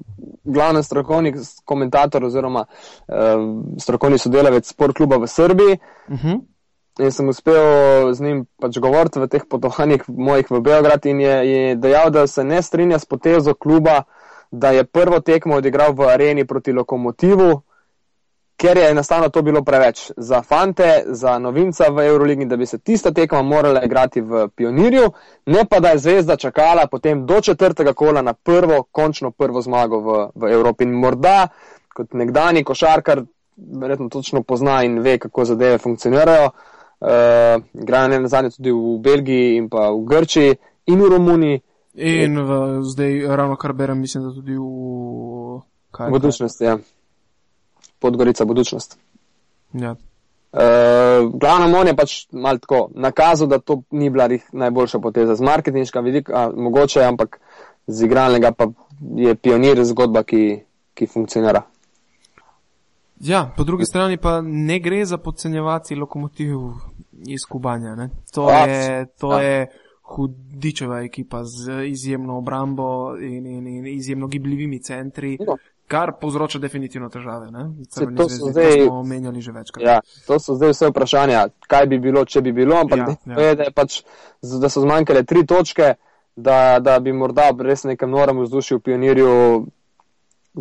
glavni strokovni komentator oziroma uh, strokovni sodelavec sport kluba v Srbiji. Uh mhm. -huh. In sem uspel z njim pač govoriti v teh potovanjih mojih v Beograd in je, je dejal, da se ne strinja s potezo kluba, da je prvo tekmo odigral v areni proti lokomotivu, ker je enostavno to bilo preveč za fante, za novinca v Euroligi, da bi se tista tekma morala igrati v pionirju, ne pa da je zvezda čakala potem do četrtega kola na prvo, končno prvo zmago v, v Evropi. In morda kot nekdani košarkar, verjetno točno pozna in ve, kako zadeve funkcionirajo. Uh, Igrajo ne nazadnje tudi v Belgiji in pa v Grčiji in v Romuniji. In v, zdaj ravno kar berem, mislim, da tudi v. Kaj, v budućnosti, ja. Podgorica budućnost. Ja. Uh, glavno on je pač malo tako nakazal, da to ni bila najboljša poteza z marketinška vidika, mogoče, ampak z igralnega pa je pionir zgodba, ki, ki funkcionira. Ja, po drugi strani pa ne gre za podcenjevati lokomotiv iz Kubanja. Ne? To, A, je, to ja. je hudičeva ekipa z izjemno obrambo in, in, in izjemno gibljivimi centri. No kar povzroča definitivno težave. To so zdaj omenjali že večkrat. Ja, to so zdaj vse vprašanja, kaj bi bilo, če bi bilo, ampak ja, ja. Je, da, pač, da so zmanjkale tri točke, da, da bi morda res nekem norem vzdušju v pionirju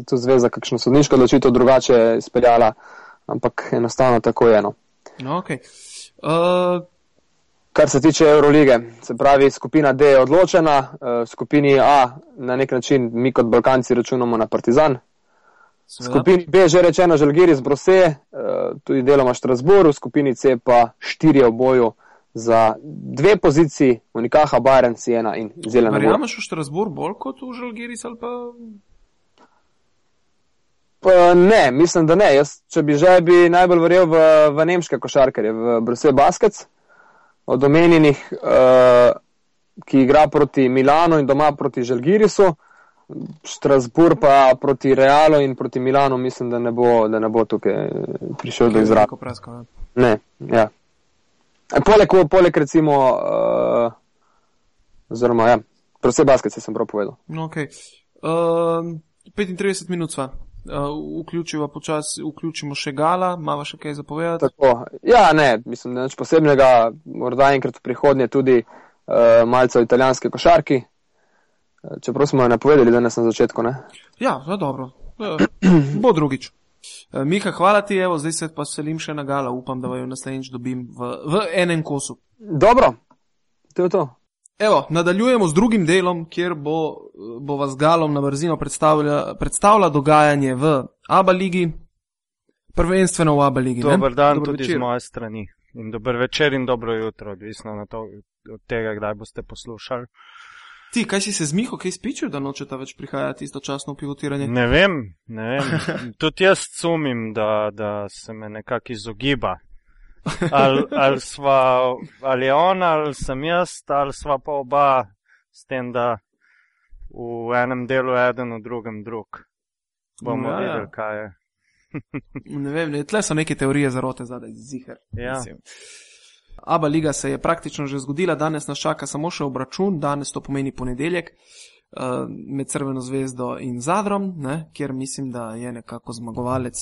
to zveza, kakšno sodniško odločitev drugače speljala, ampak enostavno tako je eno. No, okay. uh... Kar se tiče Eurolige, se pravi, skupina D je odločena, uh, skupini A na nek način mi kot Balkanci računamo na Partizan, skupini B že rečeno Žalgiri z Brose, eh, tudi deloma Štrasburu, v skupini C pa štirje v boju za dve poziciji, Unikaha, Bayern, Siena in Zelena. Verjameš v Štrasbur bolj kot v Žalgiri ali pa? Pa ne, mislim, da ne. Jaz, če bi že bi najbolj verjel v, v nemške košarkarje, v Bruse Baskets, od omenjenih, uh, ki igra proti Milano in doma proti Žalgirisu. Strasbourg pa proti Realu in proti Milanu, mislim, da ne bo, da ne bo tukaj prišel do izraza. Ja. Ne, ja. E, poleg, poleg recimo, uh, oziroma, ja, proste basket sem prav povedal. Okay. Uh, 35 minut sva. uh, vključiva počasi, vključimo še gala, imamo še kaj zapovedati. Tako. Ja, ne, mislim, da nič posebnega, morda enkrat v prihodnje tudi uh, malce o italijanski košarki. Čeprav smo jo napovedali danes na začetku. Ne? Ja, no dobro, uh, [CLEARS THROAT] bo drugič. Uh, Mika, hvala ti, evo, zdaj se pa selim še na gala, upam, da jo naslednjič dobim v, v enem kosu. Dobro, to je to. Evo, nadaljujemo z drugim delom, kjer bo, bo vas galom na brzino predstavlja, predstavlja dogajanje v Abu Leigi, prvenstveno v Abu Leigi. Dober dan Dobro tudi večer. z moje strani. In dober večer in dobro jutro, odvisno to, od tega, kdaj boste poslušali. Ti, kaj si se zmihal, kaj spičil, da nočeta več prihajati istočasno v pivotiranje? Ne vem, ne vem. Tudi jaz sumim, da, da se me nekako izogiba ali, ali, sva, ali je on, ali sem jaz, ali sva pa oba s tem, da v enem delu eden, v drugem drug. Bomo ja, ja. videli, kaj je. ne vem, ne, tle so neke teorije zarote zadaj, zihar. Ja. Aba liga se je praktično že zgodila, danes nas čaka samo še obračun, danes to pomeni ponedeljek uh, med Crveno zvezdo in Zadrom, ne, kjer mislim, da je nekako zmagovalec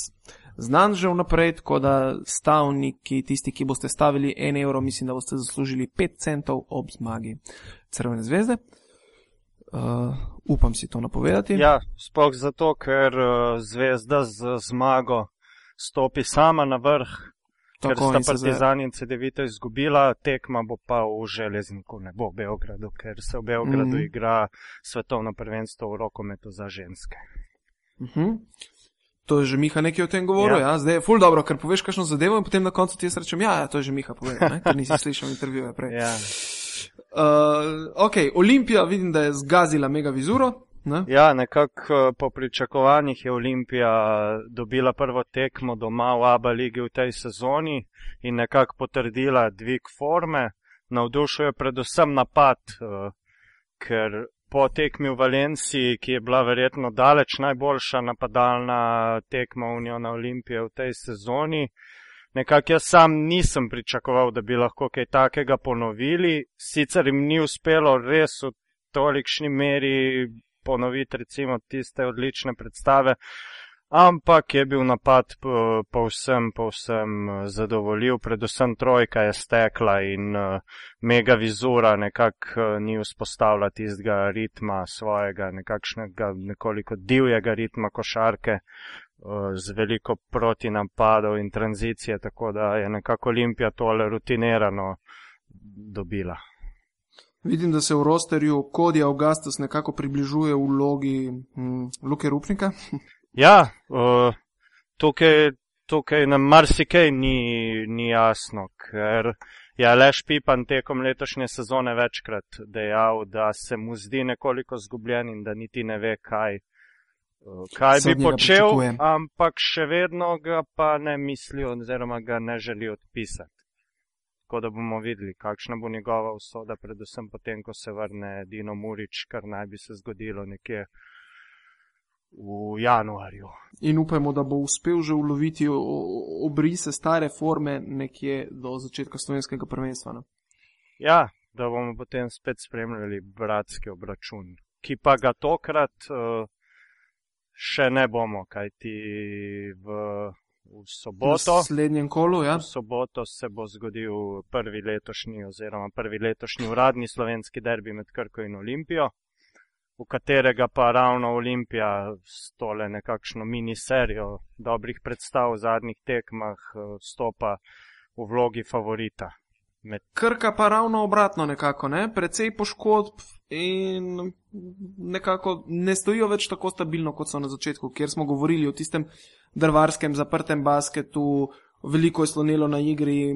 znan že vnaprej, tako da stavniki, tisti, ki boste stavili en evro, mislim, da boste zaslužili 5 centov ob zmagi Crvene zvezde. Uh, upam si to napovedati. Ja, sploh zato, ker uh, zvezda z zmago stopi sama na vrh. Tako, ker sta Partizan in CD-vito izgubila, tekma bo pa v železniku, ne bo v Beogradu, ker se v Beogradu mm -hmm. igra svetovno prvenstvo v rokometu za ženske. Mhm. -huh. To je že Miha nekaj o tem govoril, ja. ja? zdaj je ful dobro, ker poveš kakšno zadevo in potem na koncu ti jaz rečem, ja, ja to je že Miha povedal, ker nisi slišal intervjuje prej. Ja. Uh, ok, Olimpija vidim, da je zgazila mega vizuro. Ne? Ja, nekako po pričakovanjih je Olimpija dobila prvo tekmo doma v Abu Leigi v tej sezoni in nekako potrdila dvig forme. Navdušuje predvsem napad, uh, ker po tekmi v Valenciji, ki je bila verjetno daleč najboljša napadalna tekma Uniona Olimpije v tej sezoni. Nekako jaz sam nisem pričakoval, da bi lahko kaj takega ponovili. Sicer jim ni uspelo res v tolikšni meri ponoviti recimo tiste odlične predstave, ampak je bil napad povsem, povsem eh, zadovoljiv, predvsem trojka je stekla in uh, mega vizura nekako ni vzpostavila tistega ritma svojega, nekakšnega nekoliko divjega ritma košarke z veliko protinapadov in tranzicije, tako da je nekako Olimpija tole rutinirano dobila. Vidim, da se v rosterju Kodi Augustus nekako približuje vlogi hm, Luke Rupnika. [LAUGHS] Ja, uh, tukaj, tukaj nam marsikaj ni, ni jasno, ker je Aleš Pipan tekom letošnje sezone večkrat dejal, da se mu zdi nekoliko zgubljen in da niti ne ve, kaj, kaj bi počel, ampak še vedno ga pa ne misli oziroma ga ne želi odpisati. Tako da bomo videli, kakšna bo njegova usoda, predvsem potem, ko se vrne Dino Murič, kar naj bi se zgodilo nekje v januarju. In upajmo, da bo uspel že uloviti obrise stare forme nekje do začetka slovenskega prvenstva. Ne? Ja, da bomo potem spet spremljali bratski obračun, ki pa ga tokrat uh, še ne bomo, kajti v, v soboto. V slednjem kolu, ja. V soboto se bo zgodil prvi letošnji oziroma prvi letošnji uradni slovenski derbi med Krko in Olimpijo v katerega pa ravno Olimpija s tole nekakšno miniserijo dobrih predstav v zadnjih tekmah eh, stopa v vlogi favorita. Med... Krka pa ravno obratno nekako, ne? precej poškodb in nekako ne stojijo več tako stabilno, kot so na začetku, kjer smo govorili o tistem drvarskem zaprtem basketu, veliko je slonilo na igri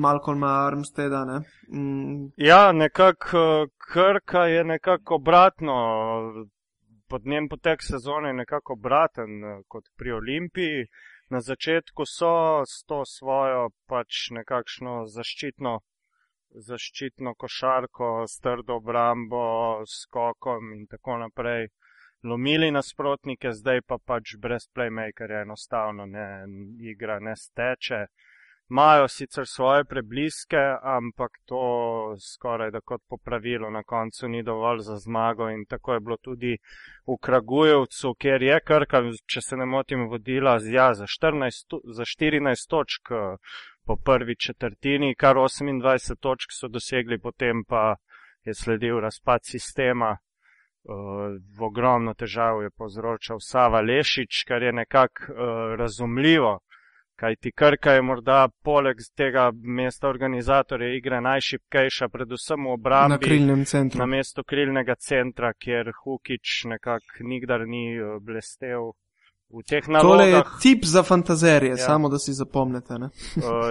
Malcolma Armsteda. Ne? Mm. Ja, nekako Krka je nekako obratno. Pod njem potek sezone je nekako obraten kot pri Olimpiji. Na začetku so s to svojo pač nekakšno zaščitno, zaščitno košarko, s trdo obrambo, skokom in tako naprej lomili nasprotnike, zdaj pa pač brez playmakerja enostavno ne igra, ne steče. Imajo sicer svoje prebliske, ampak to skoraj da kot popravilo na koncu ni dovolj za zmago in tako je bilo tudi v Kragujevcu, kjer je Krka, če se ne motim, vodila ja, za, 14, za 14 točk po prvi četrtini, kar 28 točk so dosegli, potem pa je sledil razpad sistema. V ogromno težav je povzročal Sava Lešič, kar je nekako razumljivo, kaj ti Krka je morda poleg tega mesta organizatorja igre najšipkejša, predvsem v obrambi. Na krilnem centru. Na mestu krilnega centra, kjer Hukič nekako nikdar ni blestev v teh nalogah. Tole je tip za fantazerje, ja. samo da si zapomnite. Ne?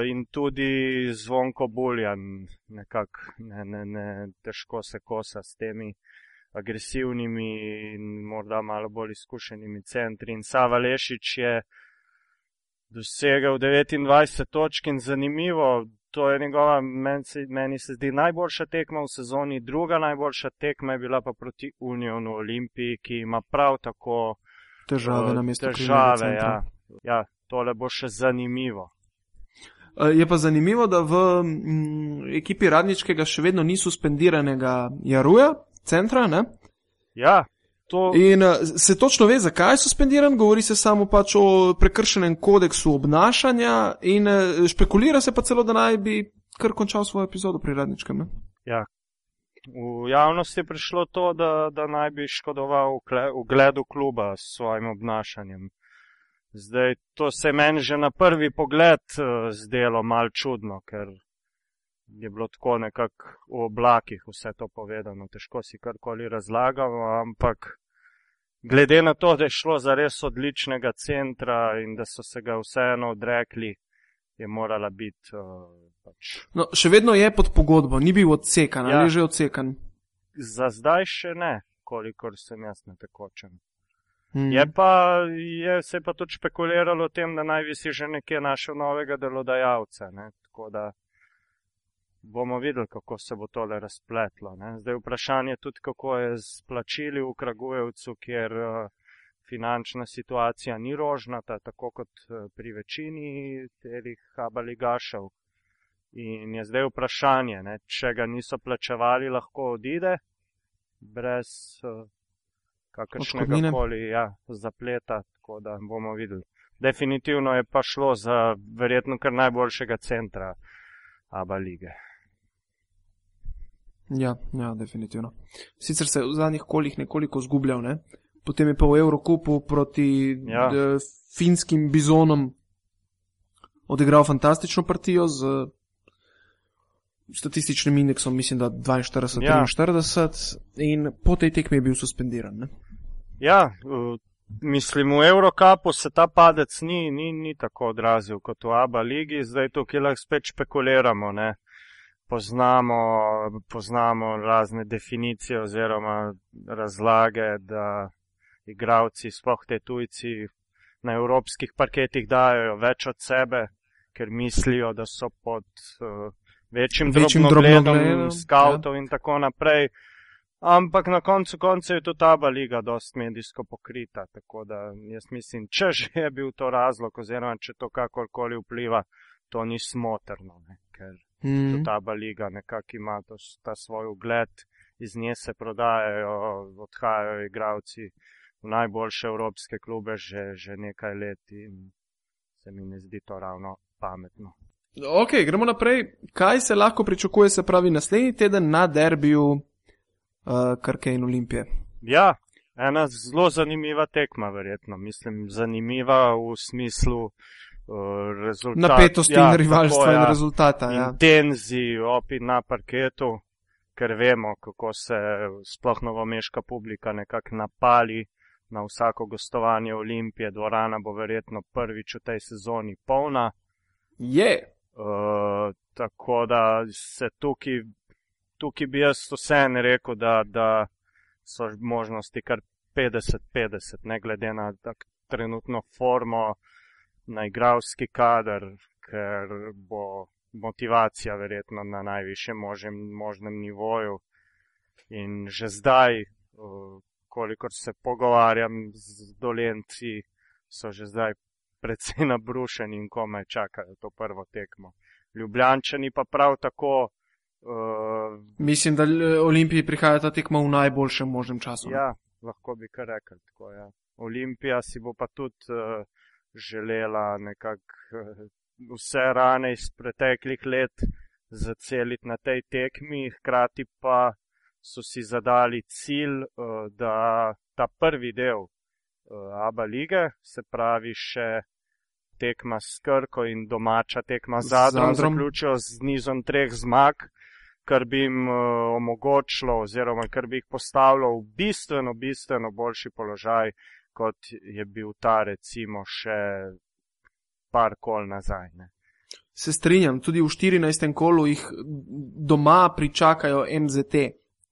in tudi zvonko buljan, nekako ne, ne, ne, težko se kosa s temi agresivnimi in morda malo bolj izkušenimi centri. In Sava Lešič je dosegel 29 točk in zanimivo, to je njegova, meni se, meni se zdi najboljša tekma v sezoni, druga najboljša tekma je bila pa proti Unionu Olimpiji, ki ima prav tako težave na mestu. Težave, ja. ja, tole bo še zanimivo. Je pa zanimivo, da v m, ekipi radničkega še vedno ni suspendiranega Jaruja, centra. Ne? Ja, to. In se točno ve, zakaj je suspendiran, govori se samo pač o prekršenem kodeksu obnašanja in špekulira se pa celo, da naj bi kar končal svojo epizodo pri radničkem. Ne? Ja, V javnosti je prišlo to, da, da naj bi škodoval ugledu kluba s svojim obnašanjem. Zdaj, to se meni že na prvi pogled zdelo mal čudno, ker je bilo tako nekako v oblakih vse to povedano. Težko si karkoli razlagamo, ampak glede na to, da je šlo za res odličnega centra in da so se ga vseeno odrekli, je morala biti. Uh, pač. No, še vedno je pod pogodbo, ni bil odsekan ja. ali že odsekan. Za zdaj še ne, kolikor sem jaz na tekočem. Hmm. Je pa, je, se je pa tudi špekuliralo o tem, da naj bi si že nekje našel novega delodajalca. Ne? Tako da bomo videli, kako se bo tole razpletlo. Ne? Zdaj vprašanje tudi, kako je z plačili v Kragujevcu, kjer finančna situacija ni rožnata, tako kot pri večini telih abaligašev. In je zdaj vprašanje, ne, če ga niso plačevali, lahko odide brez kakršnega koli ja, zapleta, tako da bomo videli. Definitivno je pa šlo za verjetno kar najboljšega centra Aba lige. Ja, ja, definitivno. Sicer se je v zadnjih kolih nekoliko zgubljal, ne? potem je pa v Evrokupu proti ja. finskim bizonom odigral fantastično partijo z statističnim indeksom, mislim, da 42-43, ja. in po tej tekmi je bil suspendiran. Ne? Ja, mislim, v Eurocapu se ta padec ni, ni, ni tako odrazil kot v Abu Leiji, zdaj tukaj lahko spet špekuliramo. Ne? Poznamo, poznamo razne definicije oziroma razlage, da igravci, sploh te tujci, na evropskih parketih dajo več od sebe, ker mislijo, da so pod uh, večjim, večjim drobnogledom, skavtov ja. in tako naprej. Ampak na koncu konca je tudi ta liga dost medijsko pokrita, tako da jaz mislim, če že je bil to razlog, oziroma če to kakorkoli vpliva, to ni smotrno, ne? ker mm. tudi ta liga nekako ima to, ta svoj ugled, iz nje se prodajajo, odhajajo igravci v najboljše evropske klube že, že nekaj let in se mi ne zdi to ravno pametno. Ok, gremo naprej. Kaj se lahko pričakuje, se pravi, naslednji teden na derbiju uh, Krke in Olimpije? Ja, ena zelo zanimiva tekma, verjetno. Mislim, zanimiva v smislu uh, rezultata. Napetosti ja, in rivalstva ja, in rezultata. Ja. Intenzi, opi na parketu, ker vemo, kako se sploh novomeška publika nekako napali. Na vsako gostovanje Olimpije, dvorana bo verjetno prvič v tej sezoni polna. Je. Uh, tako da se tukaj, tukaj bi jaz vseeno rekel, da, da so možnosti kar 50-50, ne glede na trenutno formo, na igravski kader, ker bo motivacija verjetno na najvišjem možem, možnem nivoju. In že zdaj, kolikor se pogovarjam z dolenci, so že zdaj predvsej [LAUGHS] nabrušeni in komaj čakajo to prvo tekmo. Ljubljančani pa prav tako. Uh, Mislim, da Olimpiji prihaja ta tekma v najboljšem možnem času. Ja, lahko bi kar rekel tako. Ja. Olimpija si bo pa tudi uh, želela nekako uh, vse rane iz preteklih let zaceliti na tej tekmi, hkrati pa so si zadali cilj, uh, da ta prvi del uh, Abu lige, se pravi še tekma s Krko in domača tekma z Zadrom, zaključijo z nizom treh zmag, kar bi jim omogočilo oziroma kar bi jih postavilo v bistveno, bistveno boljši položaj, kot je bil ta recimo še par kol nazaj. Ne. Se strinjam, tudi v 14. kolu jih doma pričakajo MZT.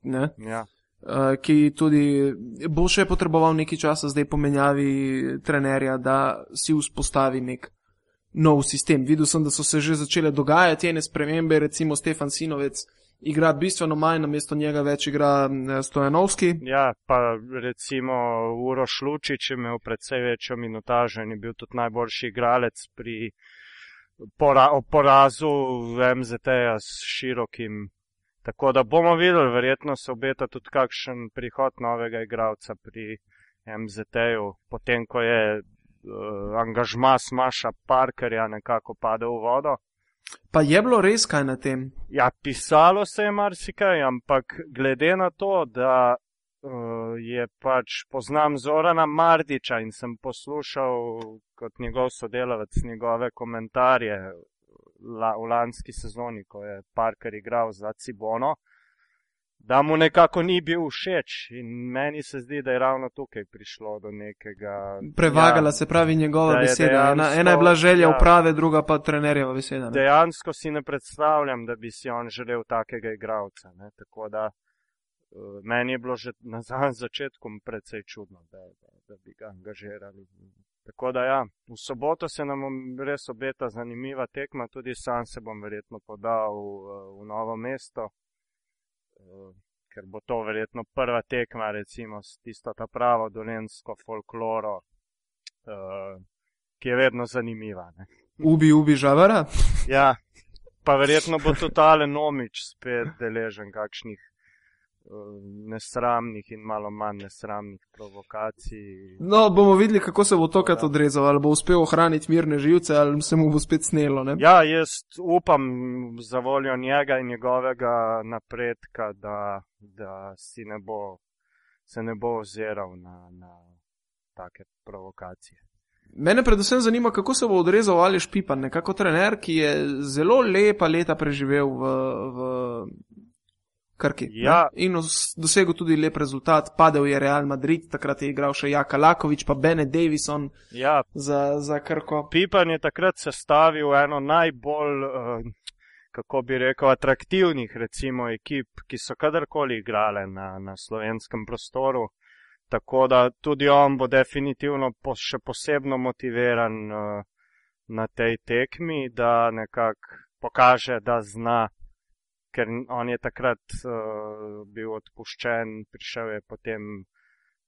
Ja. Uh, ki tudi bo še potreboval nekaj časa zdaj pomenjavi trenerja, da si vzpostavi nek nov sistem. Videl sem, da so se že začele dogajati ene spremembe, recimo Stefan Sinovec igra bistveno manj, namesto njega več igra Stojanovski. Ja, pa recimo Uroš Lučič je imel predvsej večjo minutažo in je bil tudi najboljši igralec pri pora porazu MZT-ja s širokim Tako da bomo videli, verjetno se obeta tudi kakšen prihod novega igralca pri MZT-ju, potem ko je uh, angažma Smaša Parkerja nekako padel v vodo. Pa je bilo res kaj na tem? Ja, pisalo se je marsikaj, ampak glede na to, da uh, je pač poznam Zorana Mardiča in sem poslušal kot njegov sodelavec njegove komentarje la, v lanski sezoni, ko je Parker igral za Cibono, da mu nekako ni bil všeč. In meni se zdi, da je ravno tukaj prišlo do nekega. Prevagala ja, se pravi njegova beseda. Ena, ena je bila želja ja, uprave, druga pa trenerjeva beseda. Ne? Dejansko si ne predstavljam, da bi si on želel takega igralca. Ne? Tako da uh, meni je bilo že na [LAUGHS] začetku precej čudno, da, da, da bi ga angažirali. Tako da, ja, v soboto se nam res obeta zanimiva tekma, tudi sam se bom verjetno podal v, v novo mesto, eh, ker bo to verjetno prva tekma, recimo s tisto ta pravo dolensko folkloro, eh, ki je vedno zanimiva. Ne. Ubi, ubi, žavara. Ja, pa verjetno bo totalen nomič spet deležen kakšnih nesramnih in malo manj nesramnih provokacij. No, bomo videli, kako se bo tokrat odrezal, ali bo uspel ohraniti mirne živce, ali se mu bo spet snelo. Ne? Ja, jaz upam za voljo njega in njegovega napredka, da, da si ne bo, se ne bo oziral na, na take provokacije. Mene predvsem zanima, kako se bo odrezal ali špipan, nekako trener, ki je zelo lepa leta preživel v, v Krki. Ja. In dosegel tudi lep rezultat, padel je Real Madrid, takrat je igral še Jaka Lakovič, pa Bene Davison ja. za, za Krko. Pipan je takrat sestavil eno najbolj, uh, kako bi rekel, atraktivnih recimo, ekip, ki so kadarkoli igrale na, na slovenskem prostoru. Tako da tudi on bo definitivno po, še posebno motiviran uh, na tej tekmi, da nekako pokaže, da zna ker on je takrat uh, bil odpuščen, prišel je potem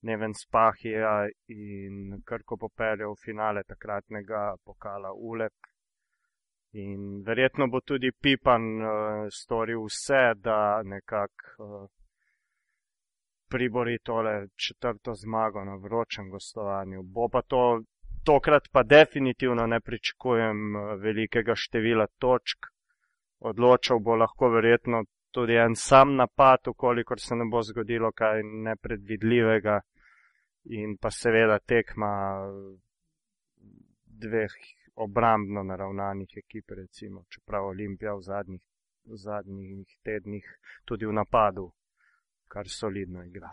Neven Spahija in Krko popeljal v finale takratnega pokala Ulep. In verjetno bo tudi Pipan uh, storil vse, da nekako uh, pribori tole četrto zmago na vročem gostovanju. Bo pa to, tokrat pa definitivno ne pričakujem velikega števila točk odločal bo lahko verjetno tudi en sam napad, ukolikor se ne bo zgodilo kaj nepredvidljivega in pa seveda tekma dveh obrambno naravnanih ekip, recimo, čeprav Olimpija v zadnjih, v zadnjih tednih tudi v napadu kar solidno igra.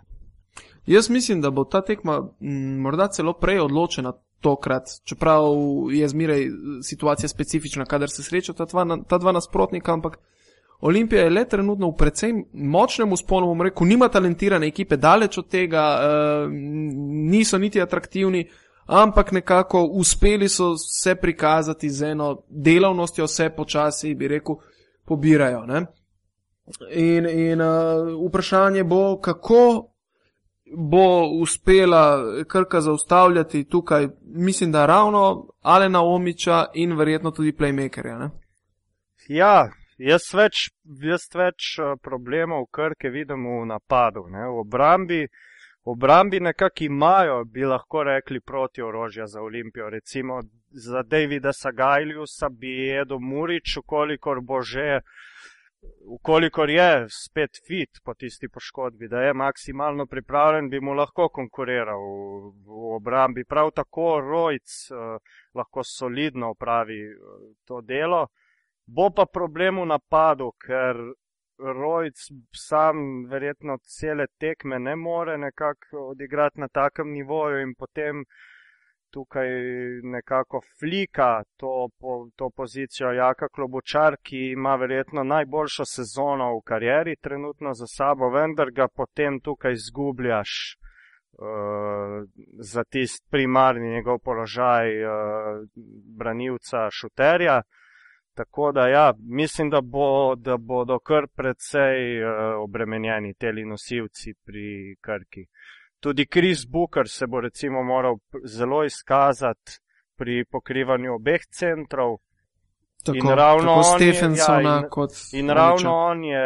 Jaz mislim, da bo ta tekma m, morda celo prej odločena tokrat, čeprav je zmeraj situacija specifična, kadar se srečata ta ta dva nasprotnika, ampak Olimpija je le trenutno v precej močnem usponu, bom rekel, nima talentirane ekipe, daleč od tega, uh, niso niti atraktivni, ampak nekako uspeli so se prikazati z eno delavnostjo, vse počasi, bi rekel, pobirajo. Ne? In, in uh, vprašanje bo, kako bo uspela Krka zaustavljati tukaj, mislim, da ravno Alena Omiča in verjetno tudi playmakerja. Ne? Ja, jaz več, jaz več eh, problemov Krke vidim v napadu. Ne? V obrambi, obrambi nekako imajo, bi lahko rekli, proti orožja za Olimpijo. Recimo za Davida Sagajljusa bi jedo Murič, kolikor bo že ukolikor je spet fit po tisti poškodbi, da je maksimalno pripravljen, bi mu lahko konkuriral v, v obrambi. Prav tako Rojc uh, lahko solidno opravi uh, to delo. Bo pa problem v napadu, ker Rojc sam verjetno cele tekme ne more nekako odigrati na takem nivoju in potem tukaj nekako flika to, po, to pozicijo Jaka Klobučar, ki ima verjetno najboljšo sezono v karieri trenutno za sabo, vendar ga potem tukaj zgubljaš uh, za tist primarni njegov položaj uh, branilca šuterja. Tako da ja, mislim, da, bo, da bodo kar precej uh, obremenjeni teli nosilci pri Krki. Tudi Kris Booker se bo recimo moral zelo izkazati pri pokrivanju obeh centrov. Tako, in ravno, tako on je, ja, in, kot in ravno on je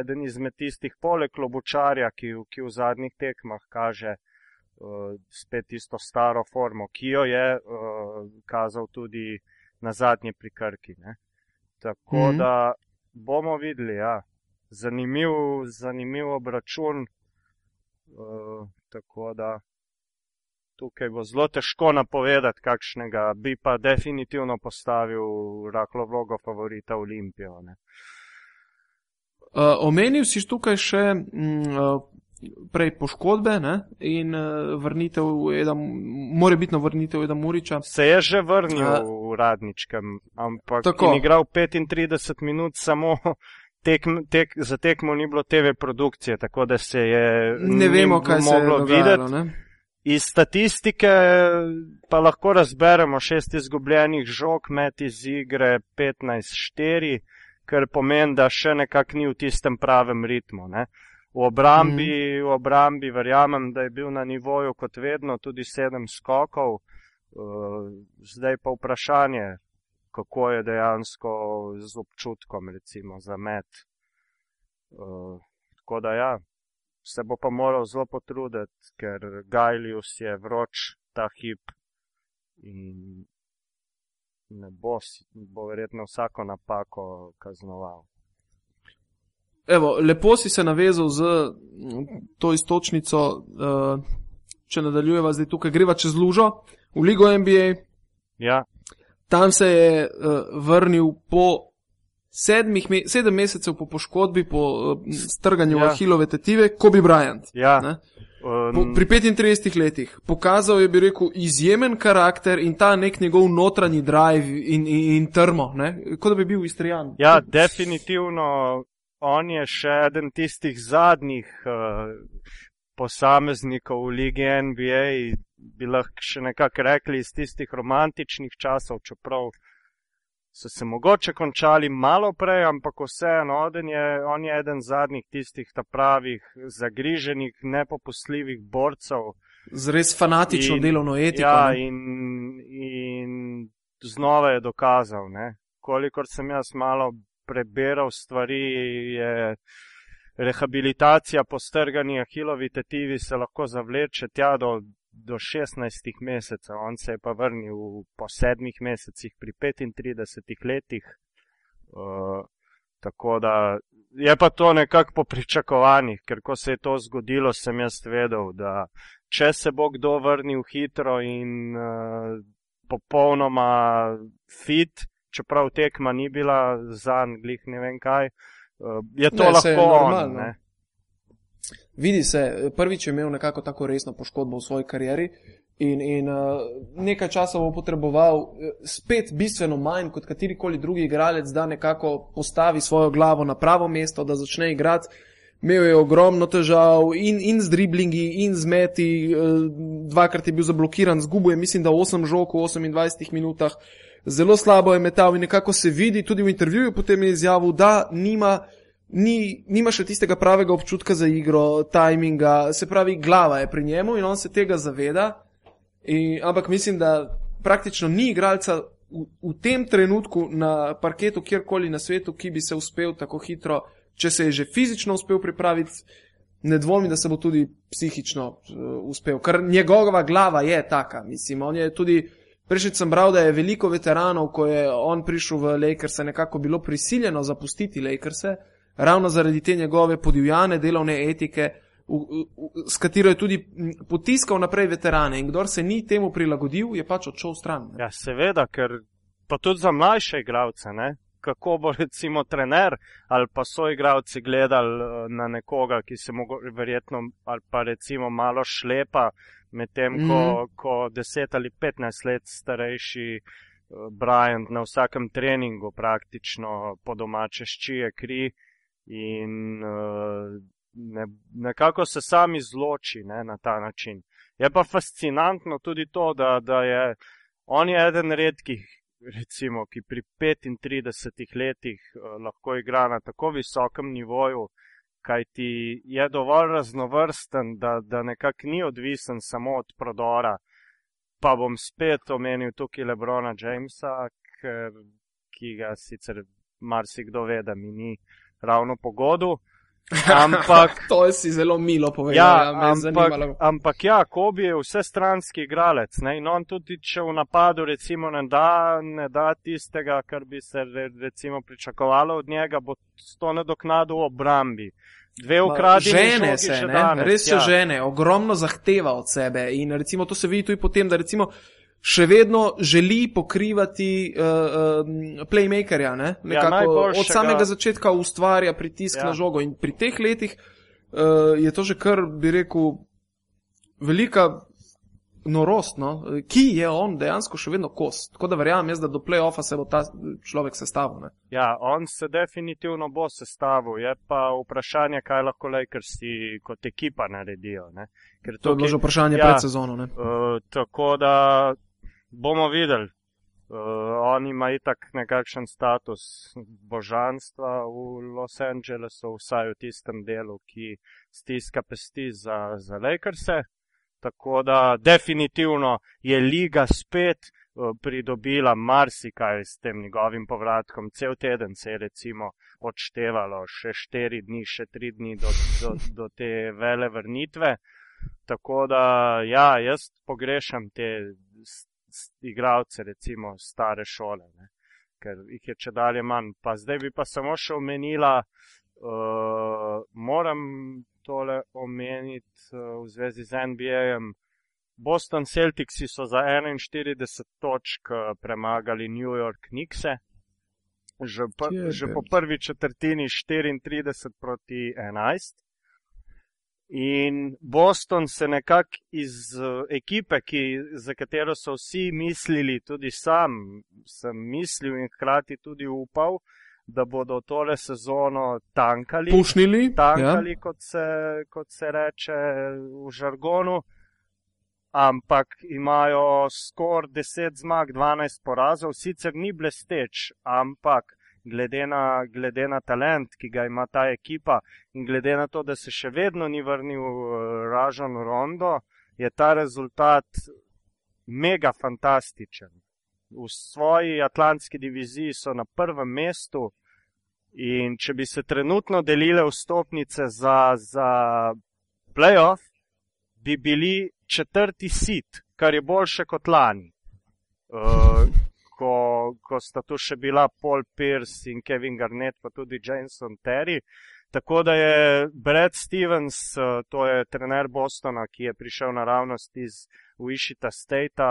eden izmed tistih poleg Klobučarja, ki, ki v zadnjih tekmah kaže uh, spet isto staro formo, ki jo je uh, kazal tudi na zadnje pri Krki. Ne? Tako mm -hmm. da bomo videli, ja. zanimiv, zanimiv obračun. Uh, tako da tukaj bo zelo težko napovedati, kakšnega bi pa definitivno postavil rahlo vlogo favorita Olimpijo. Ne. Uh, omenil si tukaj še uh, prej poškodbe ne? in uh, vrnitev, Eda, morebitno vrnitev Eda Muriča. Se je že vrnil Ja. v Radničkem, ampak je igral 35 minut samo. Tekm, tek, za tekmo ni bilo TV produkcije, tako da se je Ne vemo, kaj se je moglo dogajalo. videti. Ne? Iz statistike pa lahko razberemo šest izgubljenih žog, met iz igre 15-4, kar pomeni, da še nekako ni v tistem pravem ritmu. Ne. V obrambi, mm. v obrambi verjamem, da je bil na nivoju kot vedno, tudi sedem skokov. Uh, zdaj pa vprašanje, kako je dejansko z občutkom, recimo za met. Uh, tako da ja, se bo pa moral zelo potruditi, ker Gajlius je vroč ta hip in ne bo, bo verjetno vsako napako kaznoval. Evo, lepo si se navezal z mm, to istočnico, uh, če nadaljujeva zdaj tukaj, greva čez lužo v Ligo NBA. Ja, Tam se je uh, vrnil po sedmih, me sedem mesecev po poškodbi, po uh, strganju Ja. Ahilove tetive, Kobe Bryant. ja. Ne? Um, Po, pri 35 letih pokazal je, bi rekel, izjemen karakter in ta nek njegov notranji drive in, in, in trmo, ne? kot da bi bil istrijan. Ja, definitivno on je še eden tistih zadnjih uh, posameznikov v Ligi NBA, bi lahko še nekako rekli iz tistih romantičnih časov, čeprav so se mogoče končali malo prej, ampak vseeno, on je, on je eden zadnjih tistih ta pravih, zagriženih, nepopustljivih borcev. Z res fanatično In- delovno etiko. Ja, ne. in, in znova je dokazal, ne. Kolikor sem jaz malo preberal stvari, je rehabilitacija po strgani ahilovi tetivi se lahko zavleče tja do, do 16 mesecev. On se je pa vrnil po sedmih mesecih pri 35 letih. Uh, tako da je pa to nekako po pričakovanjih, ker ko se je to zgodilo, sem jaz vedel, da če se bo kdo vrnil hitro in uh, popolnoma fit, čeprav tekma ni bila za Anglih, ne vem kaj, uh, je to Ne, je lahko on. normalno. Ne? Vidi se, prvič je imel nekako tako resno poškodbo v svoji karieri in, in uh, nekaj časa bo potreboval eh, spet bistveno manj kot katerikoli drugi igralec, da nekako postavi svojo glavo na pravo mesto, da začne igrati. Imel je ogromno težav in, in z driblingi, in z meti, eh, dvakrat je bil zablokiran, zgubil je, mislim, da 8 žog v 28 minutah, zelo slabo je metal in nekako se vidi, tudi v intervjuju potem je izjavil, da nima ni, nima še tistega pravega občutka za igro, tajminga, se pravi, glava je pri njemu in on se tega zaveda. In, ampak mislim, da praktično ni igralca v, v tem trenutku na parketu, kjerkoli na svetu, ki bi se uspel tako hitro, če se je že fizično uspel pripraviti. Ne dvomim, da se bo tudi psihično uh, uspel, ker njegova glava je taka. Mislim, on je tudi, prejšnji sem bral, da je veliko veteranov, ko je on prišel v Lakers, nekako bilo prisiljeno zapustiti Lakers, ravno zaradi te njegove podivjane delovne etike, v, v, s katero je tudi potiskal naprej veterane. In kdor se ni temu prilagodil, je pač odšel stran. Ne? Ja, seveda, ker pa tudi za mlajše igralce, ne? kako bo recimo trener ali pa so igravci gledali eh, na nekoga, ki se mu verjetno ali pa recimo malo šlepa, medtem mm -hmm. ko, mhm. ko 10 ali 15 let starejši eh, Brian na vsakem treningu praktično po domače ščije kri in uh, ne, nekako se sami izloči ne, na ta način. Je pa fascinantno tudi to, da, da je on je eden redkih, recimo, ki pri 35 letih uh, lahko igra na tako visokem nivoju, kaj ti je dovolj raznovrsten, da, da nekako ni odvisen samo od prodora. Pa bom spet omenil tukaj Lebrona Jamesa, ker, ki ga sicer marsikdo ve, da mi ni ravno pogodu. [LAUGHS] Ampak, to si zelo milo povedal. Ja, ja ampak, ampak ja, Kobi je vse stranski igralec. Ne? In on tudi, če v napadu recimo ne da, ne da tistega, kar bi se recimo pričakovalo od njega, bo to nadoknado v obrambi. Dve ukradene žene se, ne? Danes, res so ja. žene, ogromno zahteva od sebe. In recimo to se vidi tudi potem, da recimo še vedno želi pokrivati uh, uh, playmakerja. Ja, od samega začetka ustvarja pritisk ja. na žogo in pri teh letih uh, je to že kar, bi rekel, velika norost, no? ki je on dejansko še vedno kos. Tako da verjamem jaz, da do playoffa se bo ta človek sestavil. Ne? Ja, on se definitivno bo sestavil. Je pa vprašanje, kaj lahko Lakersi kot ekipa naredijo. To, to je bilo že vprašanje ja, pred sezono. Uh, tako da bomo videli. Uh, on ima itak nekakšen status božanstva v Los Angelesu, vsaj v tistem delu, ki stiska pesti za, za Lakers-e. Tako da definitivno je liga spet uh, pridobila marsikaj s tem njegovim povratkom. Cel teden se je recimo odštevalo, še štiri dni, še tri dni do, do, do te vele vrnitve. Tako da ja, jaz pogrešam te igralce, recimo stare šole, ne? ker jih je če dalje manj. Pa zdaj bi pa samo še omenila, uh, moram tole omeniti uh, v zvezi z NBA-jem. Boston Celticsi so za 41 točk uh, premagali New York Knicks. Že, že po prvi četrtini 34 proti 11. In Boston se nekako iz uh, ekipe, ki, za katero so vsi mislili, tudi sam sem mislil in hkrati tudi upal, da bodo tole sezono tankali. Pušnili. Tankali, ja. kot, se, kot se reče v žargonu. Ampak imajo skoraj 10 zmag, 12 porazov, sicer ni blesteč, ampak glede na, glede na talent, ki ga ima ta ekipa in glede na to, da se še vedno ni vrnil uh, Ražon Rondo, je ta rezultat mega fantastičen. V svoji atlantski diviziji so na prvem mestu in če bi se trenutno delile vstopnice za, za playoff, bi bili četrti sit, kar je boljše kot lani. Uh, ko, ko sta tu še bila Paul Pierce in Kevin Garnett, pa tudi Jameson Terry. Tako da je Brad Stevens, eh, to je trener Bostona, ki je prišel naravnost iz Wichita State,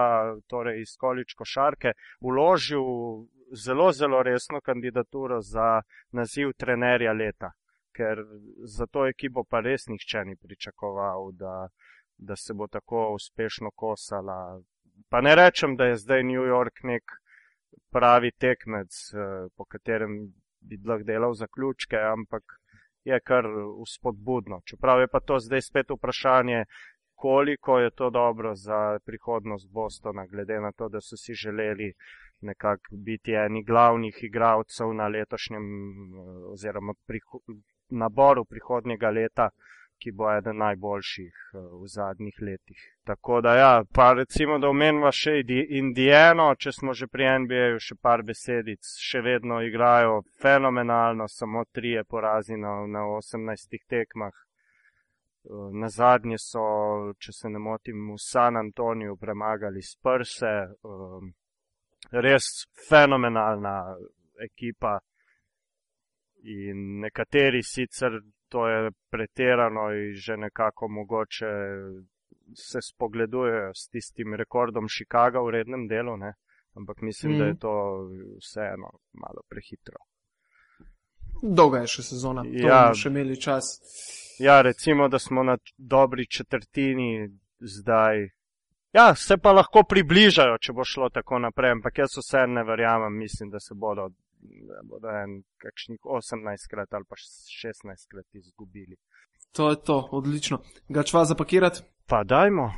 torej iz količ košarke, uložil zelo, zelo resno kandidaturo za naziv trenerja leta, ker za to ekipo pa res nihče ni pričakoval, da, da se bo tako uspešno kosala. Pa ne rečem, da je zdaj New York nek pravi tekmec, eh, po katerem bi lahko delal zaključke, ampak je kar uspodbudno. Čeprav je pa to zdaj spet vprašanje, koliko je to dobro za prihodnost Bostona, glede na to, da so si želeli nekako biti eni glavnih igralcev na letošnjem oziroma priho naboru prihodnjega leta, ki bo eden najboljših v zadnjih letih. Tako da ja, pa recimo, da omenjava še Indijano, če smo že pri NBA-ju, še par besedic, še vedno igrajo fenomenalno, samo trije porazi na, na 18 tekmah. Na zadnje so, če se ne motim, v San Antoniju premagali Sprse, res fenomenalna ekipa. In nekateri sicer to je pretirano in že nekako mogoče se spogledujejo s tistim rekordom Chicaga v rednem delu, ne? ampak mislim, mm. da je mhm. to vseeno malo prehitro. Dolga je še sezona, ja, še imeli čas. Ja, recimo, da smo na dobri četrtini zdaj. Ja, se pa lahko približajo, če bo šlo tako naprej, ampak jaz vse ne verjamem, mislim, da se bodo, da bodo en kakšnih 18 krat ali pa 16 krat izgubili. To je to, odlično. Ga čva zapakirati? Pa dajmo.